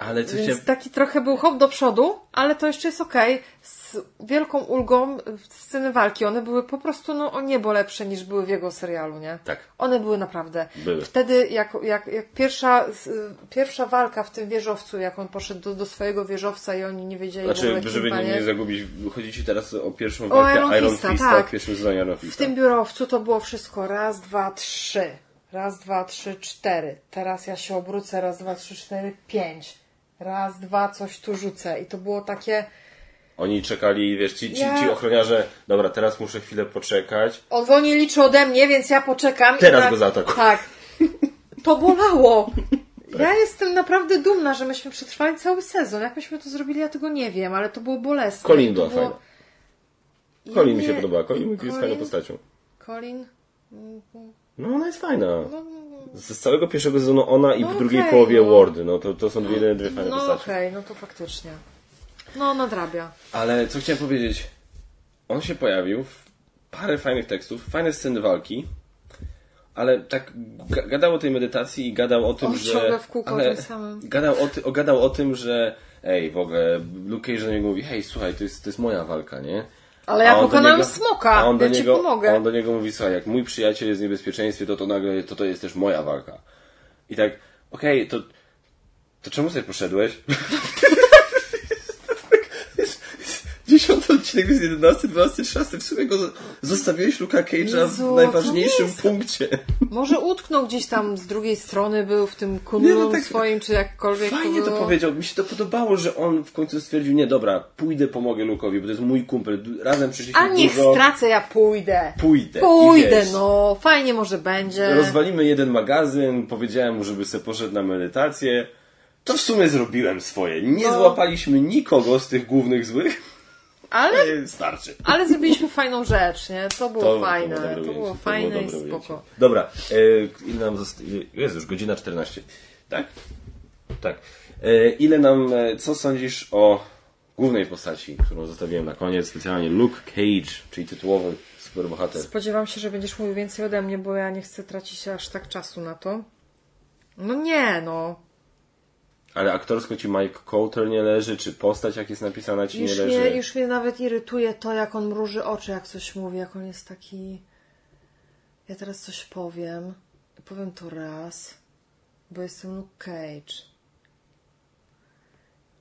Ale coś więc chciałem... taki trochę był hop do przodu, ale to jeszcze jest okej. Z wielką ulgą w sceny walki, one były po prostu no, o niebo lepsze niż były w jego serialu, nie? Tak. One były naprawdę. Były. Wtedy, jak, jak, jak pierwsza, pierwsza walka w tym wieżowcu, jak on poszedł do, do swojego wieżowca i oni nie wiedzieli w ogóle Znaczy, żeby nie, nie zagubić, chodzi ci teraz o pierwszą O walkę Iron Iron, Fista, Fista tak. w pierwszym sezonie Iron W Fista. tym biurowcu to było wszystko raz, dwa, trzy. Raz, dwa, trzy, cztery. Teraz ja się obrócę. Raz, dwa, trzy, cztery, pięć. Raz, dwa, coś tu rzucę. I to było takie... Oni czekali, wiesz, ci, ci, Ja- ci ochroniarze, dobra, teraz muszę chwilę poczekać. On wolniej liczy ode mnie, więc ja poczekam. i Teraz tak- go zaatakuj. Tak. To bolało. Ja jestem naprawdę dumna, że myśmy przetrwali cały sezon. Jak myśmy to zrobili, ja tego nie wiem, ale to było bolesne. Colin była było... fajna. Colin mi się podobała. Colin jest Colin? fajną postacią. Colin? No ona jest fajna. Z, z całego pierwszego sezonu ona i No w drugiej okej, połowie no. Wardy. No to, to są dwie, dwie fajne No postacie. okej, no to faktycznie. No, nadrabia. Ale co chciałem powiedzieć? On się pojawił, w parę fajnych tekstów, fajne sceny walki, ale tak ga- gadał o tej medytacji i gadał o tym, O, że... ciągle w kółko o ale tym samym. Gadał o, ty, o, gadał o tym, że ej, w ogóle Luke Cage do niego mówi, hej, słuchaj, to jest, to jest moja walka, nie? Ale ja do pokonałem niego- smoka, on do ja ci niego, pomogę. On do niego mówi, słuchaj, jak mój przyjaciel jest w niebezpieczeństwie, to to nagle, to to jest też moja walka. I tak, okej, to, to czemu sobie poszedłeś? Dziesiąty odcinek jest 11, 12, 13. W sumie go zostawiłeś Luka Cage'a w najważniejszym jest- punkcie. Może utknął gdzieś tam z drugiej strony, był w tym Nie, no tak- swoim, czy jakkolwiek Fajnie to powiedział. Mi się to podobało, że on w końcu stwierdził, nie dobra, pójdę, pomogę Lukowi, bo to jest mój kumpel. Razem przeszliśmy A niech dużo. stracę, ja pójdę. Pójdę. Pójdę, no. Fajnie może będzie. Rozwalimy jeden magazyn, powiedziałem mu, żeby sobie poszedł na medytację. To w sumie zrobiłem swoje. Nie No. złapaliśmy nikogo z tych głównych złych. Ale, Starczy. ale zrobiliśmy fajną rzecz, nie? To było To- fajne. to było To, było ujęcie, to fajne było i ujęcie. spoko. Dobra, e, ile nam zostaje? Jest już godzina 14. Tak? Tak. E, ile nam, e, co sądzisz o głównej postaci, którą zostawiłem na koniec, specjalnie Luke Cage, czyli tytułowy superbohater. Spodziewam się, że będziesz mówił więcej ode mnie, bo ja nie chcę tracić aż tak czasu na to. No nie, no. Ale aktorsko ci Mike Coulter nie leży, czy postać jak jest napisana ci Już nie leży? mnie, już mnie nawet irytuje to, jak on mruży oczy, jak coś mówi, jak on jest taki... Ja teraz coś powiem. Powiem to raz, bo jestem Luke Cage.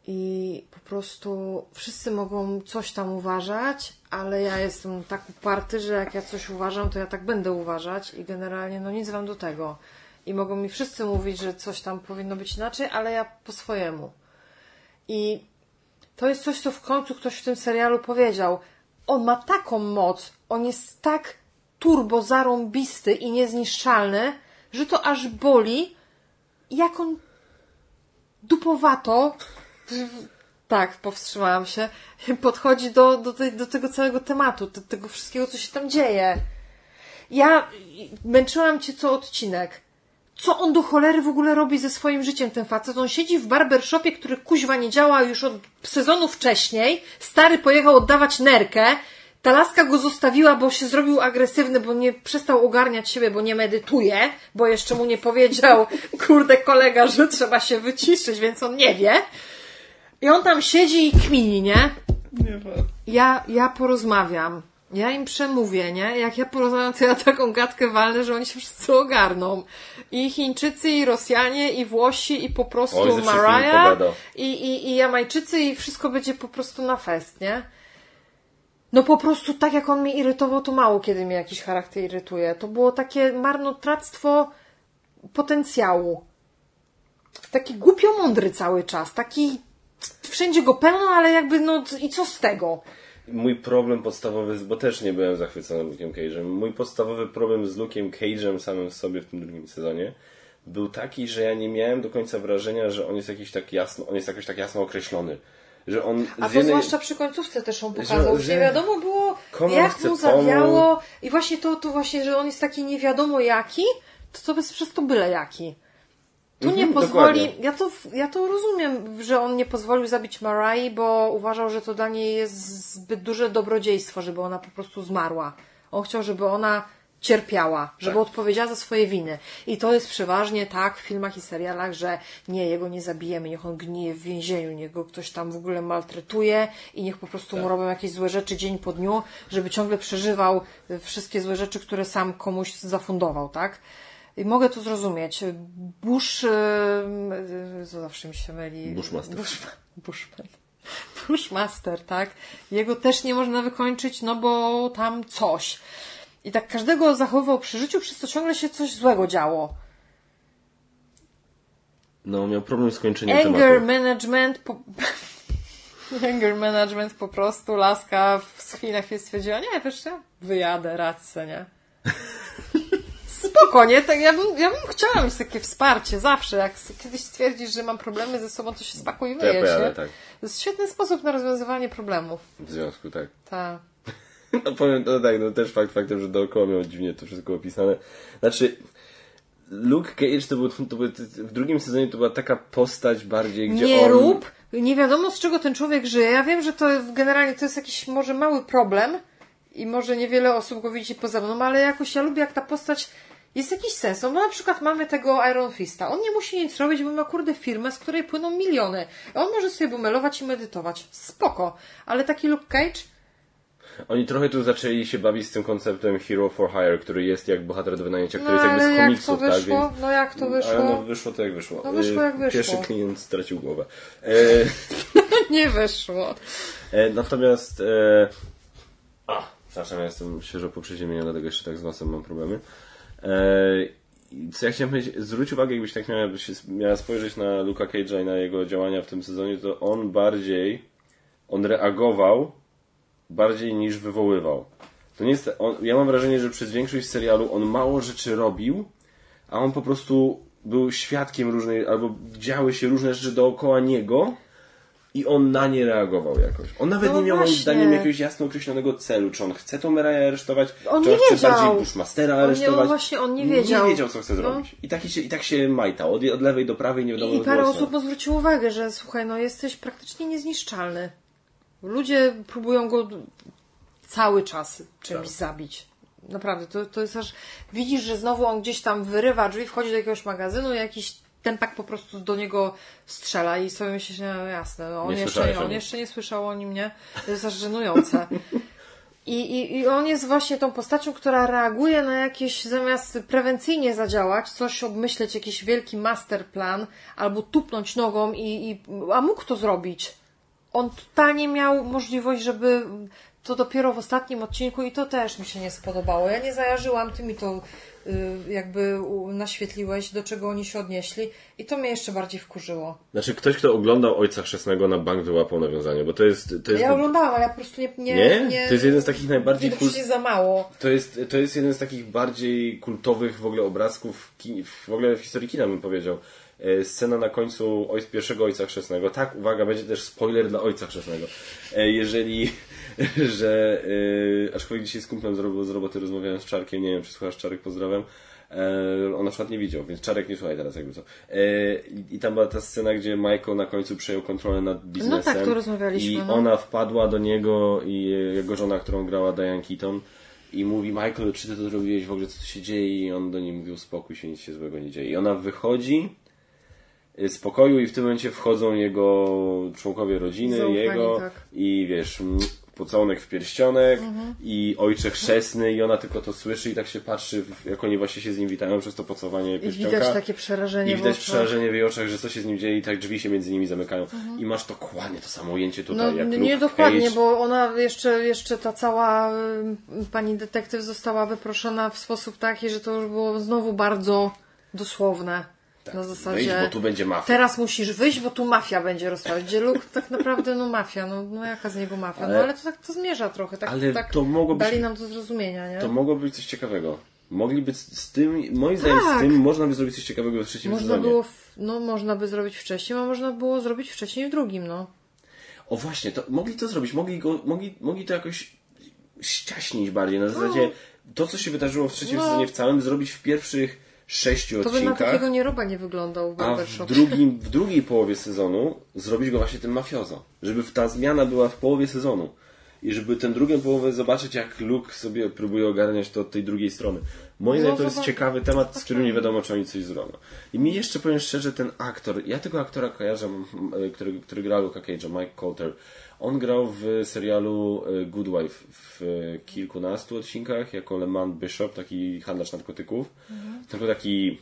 I po prostu wszyscy mogą coś tam uważać, ale ja jestem tak uparty, że jak ja coś uważam, to ja tak będę uważać i generalnie no nic wam do tego. I mogą mi wszyscy mówić, że coś tam powinno być inaczej, ale ja po swojemu. I to jest coś, co w końcu ktoś w tym serialu powiedział. On ma taką moc, on jest tak turbo zarąbisty i niezniszczalny, że to aż boli, jak on dupowato, tak, powstrzymałam się, podchodzi do, do, tej, do tego całego tematu, do tego wszystkiego, co się tam dzieje. Ja męczyłam cię co odcinek. Co on do cholery w ogóle robi ze swoim życiem, ten facet? On siedzi w barbershopie, który kuźwa nie działa już od sezonu wcześniej. Stary pojechał oddawać nerkę. Ta laska go zostawiła, bo się zrobił agresywny, bo nie przestał ogarniać siebie, bo nie medytuje, bo jeszcze mu nie powiedział, kurde kolega, że trzeba się wyciszyć, więc on nie wie. I on tam siedzi i kmini, nie? Nie Ja, ja porozmawiam. Ja im przemówię, nie? Jak ja porozmawiam, to ja taką gadkę walnę, że oni się wszyscy ogarną. I Chińczycy, i Rosjanie, i Włosi, i po prostu Oj, Mariah, i, i, i Jamajczycy, i wszystko będzie po prostu na fest, nie? No po prostu tak jak on mnie irytował, to mało kiedy mnie jakiś charakter irytuje. To było takie marnotrawstwo potencjału. Taki głupio mądry cały czas. Taki wszędzie go pełno, ale jakby no i co z tego? Mój problem podstawowy, bo też nie byłem zachwycony Luke'em Cage'em, mój podstawowy problem z Luke'em Cage'em samym w sobie w tym drugim sezonie był taki, że ja nie miałem do końca wrażenia, że on jest jakiś tak jasno, on jest jakoś tak jasno określony. Że on A to zwłaszcza przy końcówce też on pokazał, Że- że, nie wiadomo było, jak mu zawiało. I właśnie to, to właśnie, że on jest taki nie wiadomo jaki, to to bez przez to byle jaki. Tu nie Mhm, pozwoli, dokładnie. ja to, ja to rozumiem, że on nie pozwolił zabić Marai, bo uważał, że to dla niej jest zbyt duże dobrodziejstwo, żeby ona po prostu zmarła. On chciał, żeby ona cierpiała, żeby Tak. odpowiedziała za swoje winy. I to jest przeważnie tak w filmach i serialach, że nie, jego nie zabijemy, niech on gnije w więzieniu, niech go ktoś tam w ogóle maltretuje i niech po prostu Tak. mu robią jakieś złe rzeczy dzień po dniu, żeby ciągle przeżywał y, wszystkie złe rzeczy, które sam komuś zafundował, tak? I mogę to zrozumieć. Bush, y, y, co zawsze mi się myli. Bushmaster. Bush, Bushman. Bushmaster, tak? Jego też nie można wykończyć, no bo tam coś. I tak każdego zachowywał przy życiu, przez to ciągle się coś złego działo. No, miał problem z kończeniem Anger tematu. management. Po... Anger management po prostu laska w chwili na chwilę stwierdziła, nie, wiesz co, wyjadę, radź nie? Spokojnie, tak ja bym, ja bym chciała mieć takie wsparcie zawsze. Jak kiedyś stwierdzisz, że mam problemy ze sobą, to się spakuj i To ja wyjedź, pojadę, nie? tak. To jest świetny sposób na rozwiązywanie problemów. W związku, tak. Tak. No powiem, no tak, no też fakt faktem, że dookoła miał dziwnie to wszystko opisane. Znaczy, Luke Cage to był, to był, w drugim sezonie to była taka postać bardziej, gdzie Nie on... rób. Nie wiadomo z czego ten człowiek żyje. Ja wiem, że to generalnie to jest jakiś może mały problem i może niewiele osób go widzi poza mną, ale jakoś ja lubię jak ta postać jest jakiś sens. No na przykład mamy tego Iron Fista. On nie musi nic robić, bo ma kurde firmę, z której płyną miliony. On może sobie bumelować i medytować. Spoko. Ale taki Luke Cage Oni trochę tu zaczęli się bawić z tym konceptem Hero for Hire, który jest jak bohater do wynajęcia, który No jest jakby ale z jak komiksów, to wyszło? tak? Więc... No jak to wyszło? Ale no wyszło to jak wyszło. No wyszło Y, jak wyszło. Pierwszy klient stracił głowę. E, nie wyszło. e, natomiast... E, a, przepraszam, ja jestem świeżo po przeziemieniu, dlatego jeszcze tak z nosem mam problemy. E, i co ja chciałem powiedzieć, zwróć uwagę, jakbyś tak miała, się, miała spojrzeć na Luka Cage'a i na jego działania w tym sezonie, to on bardziej, on reagował bardziej niż wywoływał. To nie jest, on, ja mam wrażenie, że przez większość serialu on mało rzeczy robił, a on po prostu był świadkiem różnej, albo działy się różne rzeczy dookoła niego i on na nie reagował jakoś. On nawet No nie miał moim zdaniem jakiegoś jasno określonego celu, czy on chce tą Meraję aresztować, On czy nie on chce wiedział. bardziej Bushmastera On nie- aresztować. on właśnie- on nie wiedział. Nie wiedział, co chce No. zrobić. I tak, się, I tak się majtał, od, od lewej do prawej, nie wiadomo I, I parę osób mu zwróciło uwagę, że słuchaj, no jesteś praktycznie niezniszczalny. Ludzie próbują go cały czas czymś Tak. zabić. Naprawdę, to, to jest aż... Widzisz, że znowu on gdzieś tam wyrywa drzwi, wchodzi do jakiegoś magazynu i jakiś tempak po prostu do niego strzela i sobie myślisz, no jasne, no on, Nie jeszcze, o on jeszcze nie słyszał o nim, nie? To jest aż żenujące. I, i, I on jest właśnie tą postacią, która reaguje na jakieś, zamiast prewencyjnie zadziałać, coś obmyśleć, jakiś wielki masterplan, albo tupnąć nogą i, i a mógł to zrobić. On totalnie miał możliwość, żeby to dopiero w ostatnim odcinku i to też mi się nie spodobało. Ja nie zajarzyłam, ty mi to jakby u- naświetliłeś, do czego oni się odnieśli i to mnie jeszcze bardziej wkurzyło. Znaczy ktoś, kto oglądał Ojca Chrzestnego na bank wyłapał nawiązanie, bo to jest... To jest Ja oglądałam, ale ja po prostu nie... Nie? Nie? To jest jeden z takich najbardziej kult... za mało. To jest, to jest jeden z takich bardziej kultowych w ogóle obrazków kin, w ogóle w historii kina bym powiedział. E, Scena na końcu pierwszego Ojca Chrzestnego. Tak, uwaga, będzie też spoiler dla Ojca Chrzestnego. E, Jeżeli, że, e, aczkolwiek dzisiaj z kumplem z, z roboty rozmawiałem z Czarkiem, nie wiem czy słuchasz Czarek, pozdrawiam. E, on na przykład nie widział, więc Czarek nie słuchaj teraz jakby co. E, i, tam była ta scena, gdzie Michael na końcu przejął kontrolę nad biznesem. tak, to rozmawialiśmy, I no. ona wpadła do niego i jego żona, którą grała Diane Keaton i mówi Michael, czy ty to zrobiłeś w ogóle, co tu się dzieje? I on do niej mówił, spokój się, nic się złego nie dzieje. I ona wychodzi y, z pokoju i w tym momencie wchodzą jego członkowie rodziny, jego tak. i wiesz, pocałunek w pierścionek i ojcze chrzestny i ona tylko to słyszy i tak się patrzy, jak oni właśnie się z nim witają przez to pocałowanie I pierścionka. widać takie przerażenie I widać w przerażenie w jej oczach, że co się z nim dzieje i tak drzwi się między nimi zamykają. I masz dokładnie to samo ujęcie tutaj, Mhm. No jak nie Luke dokładnie, Cage. bo ona jeszcze, jeszcze ta cała y, pani detektyw została wyproszona w sposób taki, że to już było znowu bardzo dosłowne. Na zasadzie bo tu będzie mafia. teraz musisz wyjść, bo tu mafia będzie rozprawiać. Gdzie Luke tak naprawdę, no mafia, no, no jaka z niego mafia? Ale- no ale to tak to zmierza trochę, tak, Ale tak to mogło być- dali nam do zrozumienia, nie? To mogłoby być coś ciekawego. Mogliby z z tym, moim zdaniem z Tak. tym można by zrobić coś ciekawego w trzecim Można sezonie. było, no można by zrobić wcześniej, a można było zrobić wcześniej w drugim, no. O właśnie, to mogli to zrobić, mogli, go, mogli, mogli to jakoś ściaśnić bardziej. Na zasadzie to, co się wydarzyło w trzecim No. sezonie w całym, zrobić w pierwszych sześciu To by na odcinkach. takiego nieroba nie wyglądał w A w, drugim, w drugiej połowie sezonu zrobić go właśnie tym mafiozo. Żeby ta zmiana była w połowie sezonu. I żeby tę drugą połowę zobaczyć, jak Luke sobie próbuje ogarniać to od tej drugiej strony. Moim No, zdaniem to jest ciekawy temat, z którym nie wiadomo, czy oni coś zrobią. I mi jeszcze powiem szczerze, ten aktor, ja tego aktora kojarzę, e, który, który gra Luka Cage'a, Mike Coulter. On grał w serialu e, Good Wife w e, kilkunastu odcinkach jako Lemon Bishop, taki handlarz narkotyków. Mhm. Tylko taki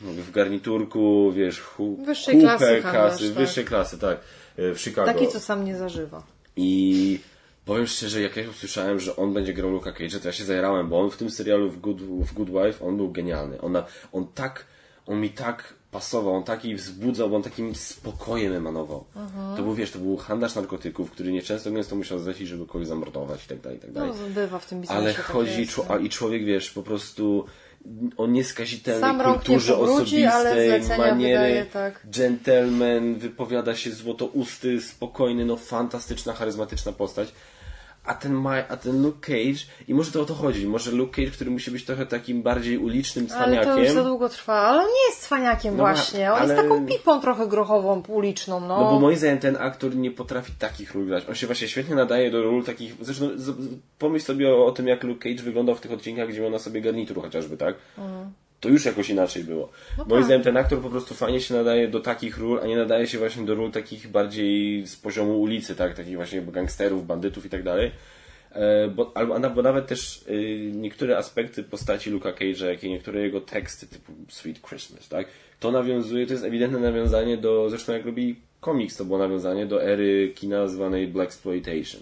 Mówię, w garniturku, wiesz, hu, Wyższej kupę klasy handlarz, kasy, tak. wyższej klasy, tak, e, w Chicago. Taki, co sam nie zażywa. I powiem szczerze, jak ja usłyszałem, że on będzie grał Luka Cage'a, to ja się zajarałem, bo on w tym serialu w Good, w Good Wife, on był genialny. On, on tak, on mi tak pasował, on taki wzbudzał, bo on takim spokojem emanował. To był, wiesz, to był handlarz narkotyków, który nieczęsto gęsto musiał zlecić, żeby kogoś zamordować i tak dalej, i tak dalej. No, bywa w tym biznesie. Ale tak chodzi, jest, czu- no. a i człowiek, wiesz, po prostu o nieskazitelnej Sam kulturze powróci, osobistej, maniery, wydaje, tak. gentleman, wypowiada się złotousty, spokojny, no fantastyczna, charyzmatyczna postać. A ten, Ma- a ten Luke Cage, i może to o to chodzi, może Luke Cage, który musi być trochę takim bardziej ulicznym Ale to już cwaniakiem. za długo trwa. Ale on nie jest cwaniakiem No, właśnie. On ale- jest taką pipą trochę grochową, uliczną, no. No bo moim zdaniem ten aktor nie potrafi takich ról grać. On się właśnie świetnie nadaje do ról takich. Zresztą pomyśl sobie o, o tym, jak Luke Cage wyglądał w tych odcinkach, gdzie miał na sobie garnitur chociażby, tak? To już jakoś inaczej było. moim tak. zdaniem ten aktor po prostu fajnie się nadaje do takich ról, a nie nadaje się właśnie do ról takich bardziej z poziomu ulicy, tak? Takich właśnie gangsterów, bandytów i tak dalej. E, Bo, albo, bo nawet też y, niektóre aspekty postaci Luka Cage'a, jak i niektóre jego teksty, typu Sweet Christmas, tak? To nawiązuje, to jest ewidentne nawiązanie do, zresztą jak robi komiks, to było nawiązanie do ery kina zwanej Black Exploitation,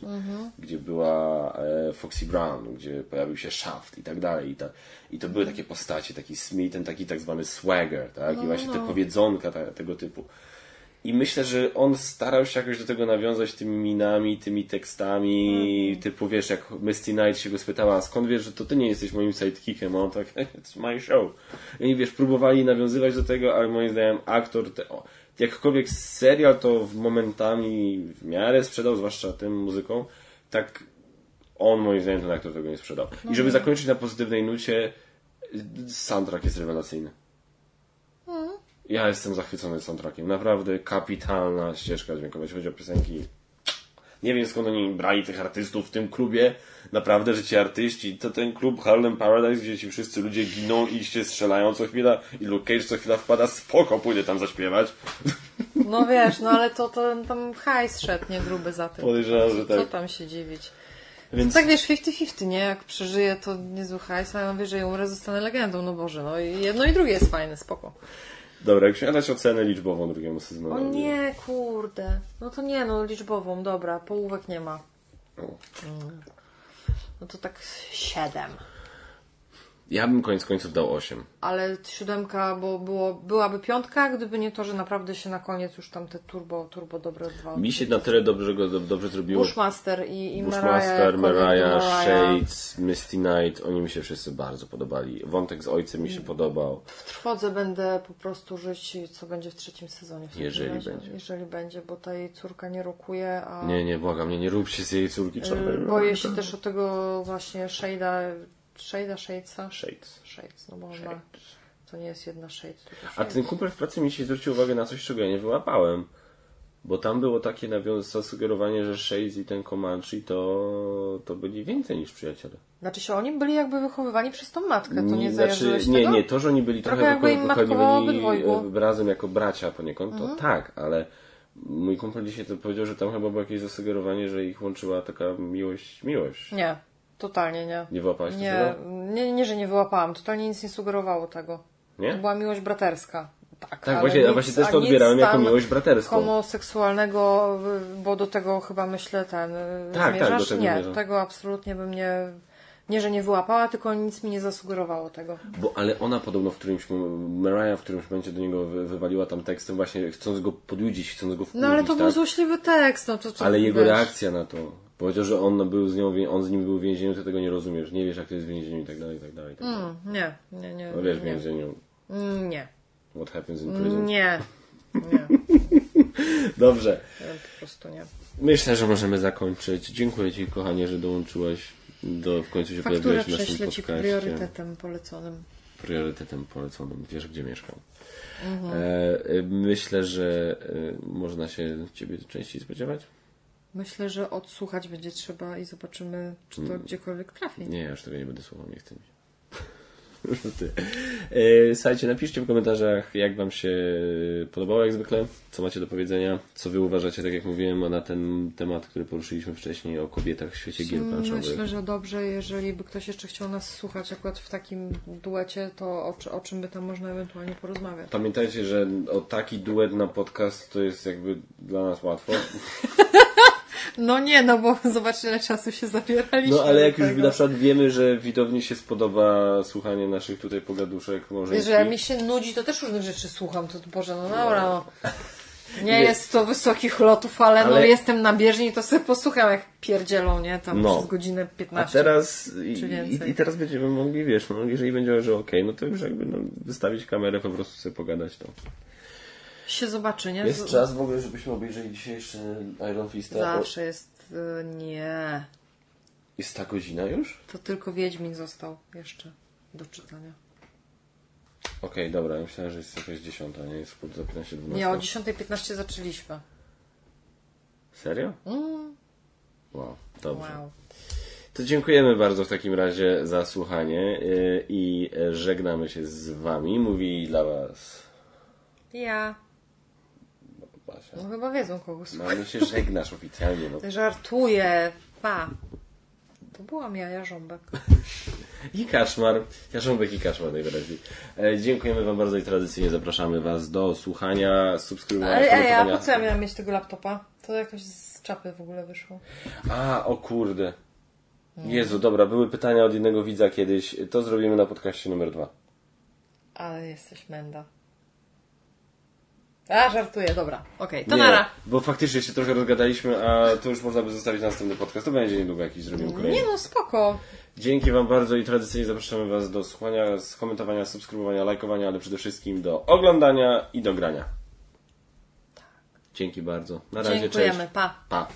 gdzie była e, Foxy Brown, gdzie pojawił się Shaft i tak dalej. I, ta, I to były takie postacie, taki Smith, ten taki tak zwany swagger, tak? I właśnie te powiedzonka ta, tego typu. I myślę, że on starał się jakoś do tego nawiązać tymi minami, tymi tekstami, typu wiesz, jak Misty Knight się go spytała, skąd wiesz, że to ty nie jesteś moim sidekickiem, a on tak, it's my show. I wiesz, próbowali nawiązywać do tego, ale moim zdaniem aktor, te, o, jakkolwiek serial to w momentami w miarę sprzedał, zwłaszcza tym muzyką, tak on moim zdaniem ten aktor tego nie sprzedał. I żeby zakończyć na pozytywnej nucie, soundtrack jest rewelacyjny. Ja jestem zachwycony soundtrackiem. Naprawdę kapitalna ścieżka dźwiękowa, jeśli chodzi o piosenki. Nie wiem skąd oni brali tych artystów w tym klubie. Naprawdę, że ci artyści, to ten klub Harlem Paradise, gdzie ci wszyscy ludzie giną i się strzelają co chwila i Luke Cage co chwila wpada, spoko, pójdę tam zaśpiewać. No wiesz, no ale to, to tam hajs szedł, nie gruby za tym. Podejrzewam, że Co tak. tam się dziwić? Więc Tak wiesz, 50-50, nie? Jak przeżyję, to niezły hajs, a ja wyżej umrę, zostanę legendą, no Boże, no i jedno i drugie jest fajne, spoko. Dobra, jak się dać ocenę liczbową drugiemu sezonowi. O nie, kurde. No to nie, no liczbową, dobra, połówek nie ma. No to tak siedem. Ja bym koniec końców dał 8. Ale siódemka, bo było, byłaby piątka, gdyby nie to, że naprawdę się na koniec już tam te turbo, turbo dobre dwa. Mi się na tyle dobrze go dobrze zrobiło. Bushmaster i, i Bushmaster, Mariah. Shades, Misty Knight, oni mi się wszyscy bardzo podobali. Wątek z ojcem mi się podobał. W trwodze będę po prostu żyć, co będzie w trzecim sezonie. W Jeżeli razie. będzie. Jeżeli będzie, bo ta jej córka nie rokuje, a Nie, nie, błagam, nie, nie róbcie z jej córki czarnej. boję się też o tego właśnie Shade'a, Shade'a, Shadesa? Shades. Shades, no bo on ma, to nie jest jedna Shade, tylko A ten kumpel w pracy mi się zwrócił uwagę na coś, czego ja nie wyłapałem. Bo tam było takie zasugerowanie, że Shades i ten Comanche to, to byli więcej niż przyjaciele. Znaczy się oni byli jakby wychowywani przez tą matkę, to nie znaczy, zajarzyłeś nie, tego? nie, to, że oni byli Trochę trochę, wychowywani. Mhm. e, razem jako bracia poniekąd, to tak, ale mój kumpel dzisiaj to powiedział, że tam chyba było jakieś zasugerowanie, że ich łączyła taka miłość, miłość. Nie, totalnie nie. Nie wyłapałaś Nie, tego? nie, nie, że nie wyłapałam, totalnie nic nie sugerowało tego. Nie? To była miłość braterska. Tak, Tak, właśnie, nic- właśnie też to odbierałem jako miłość braterską. Homoseksualnego, bo do tego chyba myślę ten. y, Tak, zmierzasz? tak, do tego Nie, tego absolutnie bym nie. Nie, że nie wyłapała, tylko nic mi nie zasugerowało tego. Bo, ale ona podobno w którymś, Mariah w którymś momencie do niego wy, wywaliła tam tekstem właśnie chcąc go podjudzić, chcąc go wkurwić, No ale to tak? był złośliwy tekst, no to, to Ale jego wiesz. reakcja na to, powiedział, że on był z nią, on z nim był w więzieniu, ty tego nie rozumiesz, nie wiesz jak to jest w więzieniu i tak dalej, i tak dalej. i Tak dalej. Mm, nie, nie, nie. No wiesz w nie. więzieniu, Nie, what happens in prison. nie, nie, Dobrze, po prostu nie. myślę, że możemy zakończyć. Dziękuję Ci kochanie, że dołączyłaś, do, w końcu się Fakturę pojawiłeś w naszym prześlę Ci podcaście. priorytetem poleconym. priorytetem poleconym. Wiesz, gdzie mieszkam. Mhm. E, e, myślę, że e, można się Ciebie częściej spodziewać. Myślę, że odsłuchać będzie trzeba i zobaczymy, czy to gdziekolwiek trafi. Nie, ja już tego nie będę słuchał, nie chcę mi. Ty. E, Słuchajcie, napiszcie w komentarzach, jak Wam się podobało, jak zwykle, co macie do powiedzenia, co Wy uważacie, tak jak mówiłem, na ten temat, który poruszyliśmy wcześniej, o kobietach w świecie gier planszowych. Myślę, że dobrze, jeżeli by ktoś jeszcze chciał nas słuchać akurat w takim duecie, to o, o czym by tam można ewentualnie porozmawiać. Pamiętajcie, że o taki duet na podcast to jest jakby dla nas łatwo. No nie, no bo zobacz ile czasu się zabieraliśmy. No ale jak już na przykład wiemy, że widowni się spodoba słuchanie naszych tutaj pogaduszek może Wiesz, że jak mi się nudzi, to też różnych rzeczy słucham, to Boże, no dobra, no. Nie jest to wysokich lotów, ale, no Ale- jestem na bieżni, to sobie posłucham jak pierdzielą, nie? Tam No. przez godzinę A 15. teraz i, i, teraz będziemy mogli, wiesz, no, jeżeli będzie, że okej, no to już jakby no, wystawić kamerę, po prostu sobie pogadać to. Się zobaczy, nie? Jest Z- czas w ogóle, żebyśmy obejrzeli dzisiejszy Iron Fista. Zawsze jest... y, Nie. Jest ta godzina już? To tylko Wiedźmin został jeszcze do czytania. Okej, dobra, ja myślałem, że jest jakaś dziesiąta, nie jest za 15 12. Nie, o 10.15 zaczęliśmy. Serio? Mm, Wow, dobrze. wow. To dziękujemy bardzo w takim razie za słuchanie yy, i e, żegnamy się z Wami. Mówi dla Was Ja. Basia. No chyba wiedzą kogo słuchać. No ale się żegnasz oficjalnie. No. Żartuję. Pa. To byłam ja, Jarząbek. I Kaszmar, Jarząbek i Kaszmar najwyraźniej. E, dziękujemy Wam bardzo i tradycyjnie zapraszamy Was do słuchania, subskrybowania, Ale ej, a po co ja miałam mieć tego laptopa? To jakoś z czapy w ogóle wyszło. A, o kurde. Jezu, dobra, były pytania od jednego widza kiedyś. To zrobimy na podcaście numer dwa. Ale jesteś menda. A, żartuję, dobra. Okej, to Nie, nara. Bo faktycznie się trochę rozgadaliśmy, a to już można by zostawić na następny podcast. To będzie niedługo jakiś zrobimy kolejny. Nie no, spoko. Dzięki Wam bardzo i tradycyjnie zapraszamy Was do słuchania, skomentowania, subskrybowania, lajkowania, ale przede wszystkim do oglądania i do grania. Dzięki bardzo. Na razie, Dziękujemy, cześć. pa. Pa.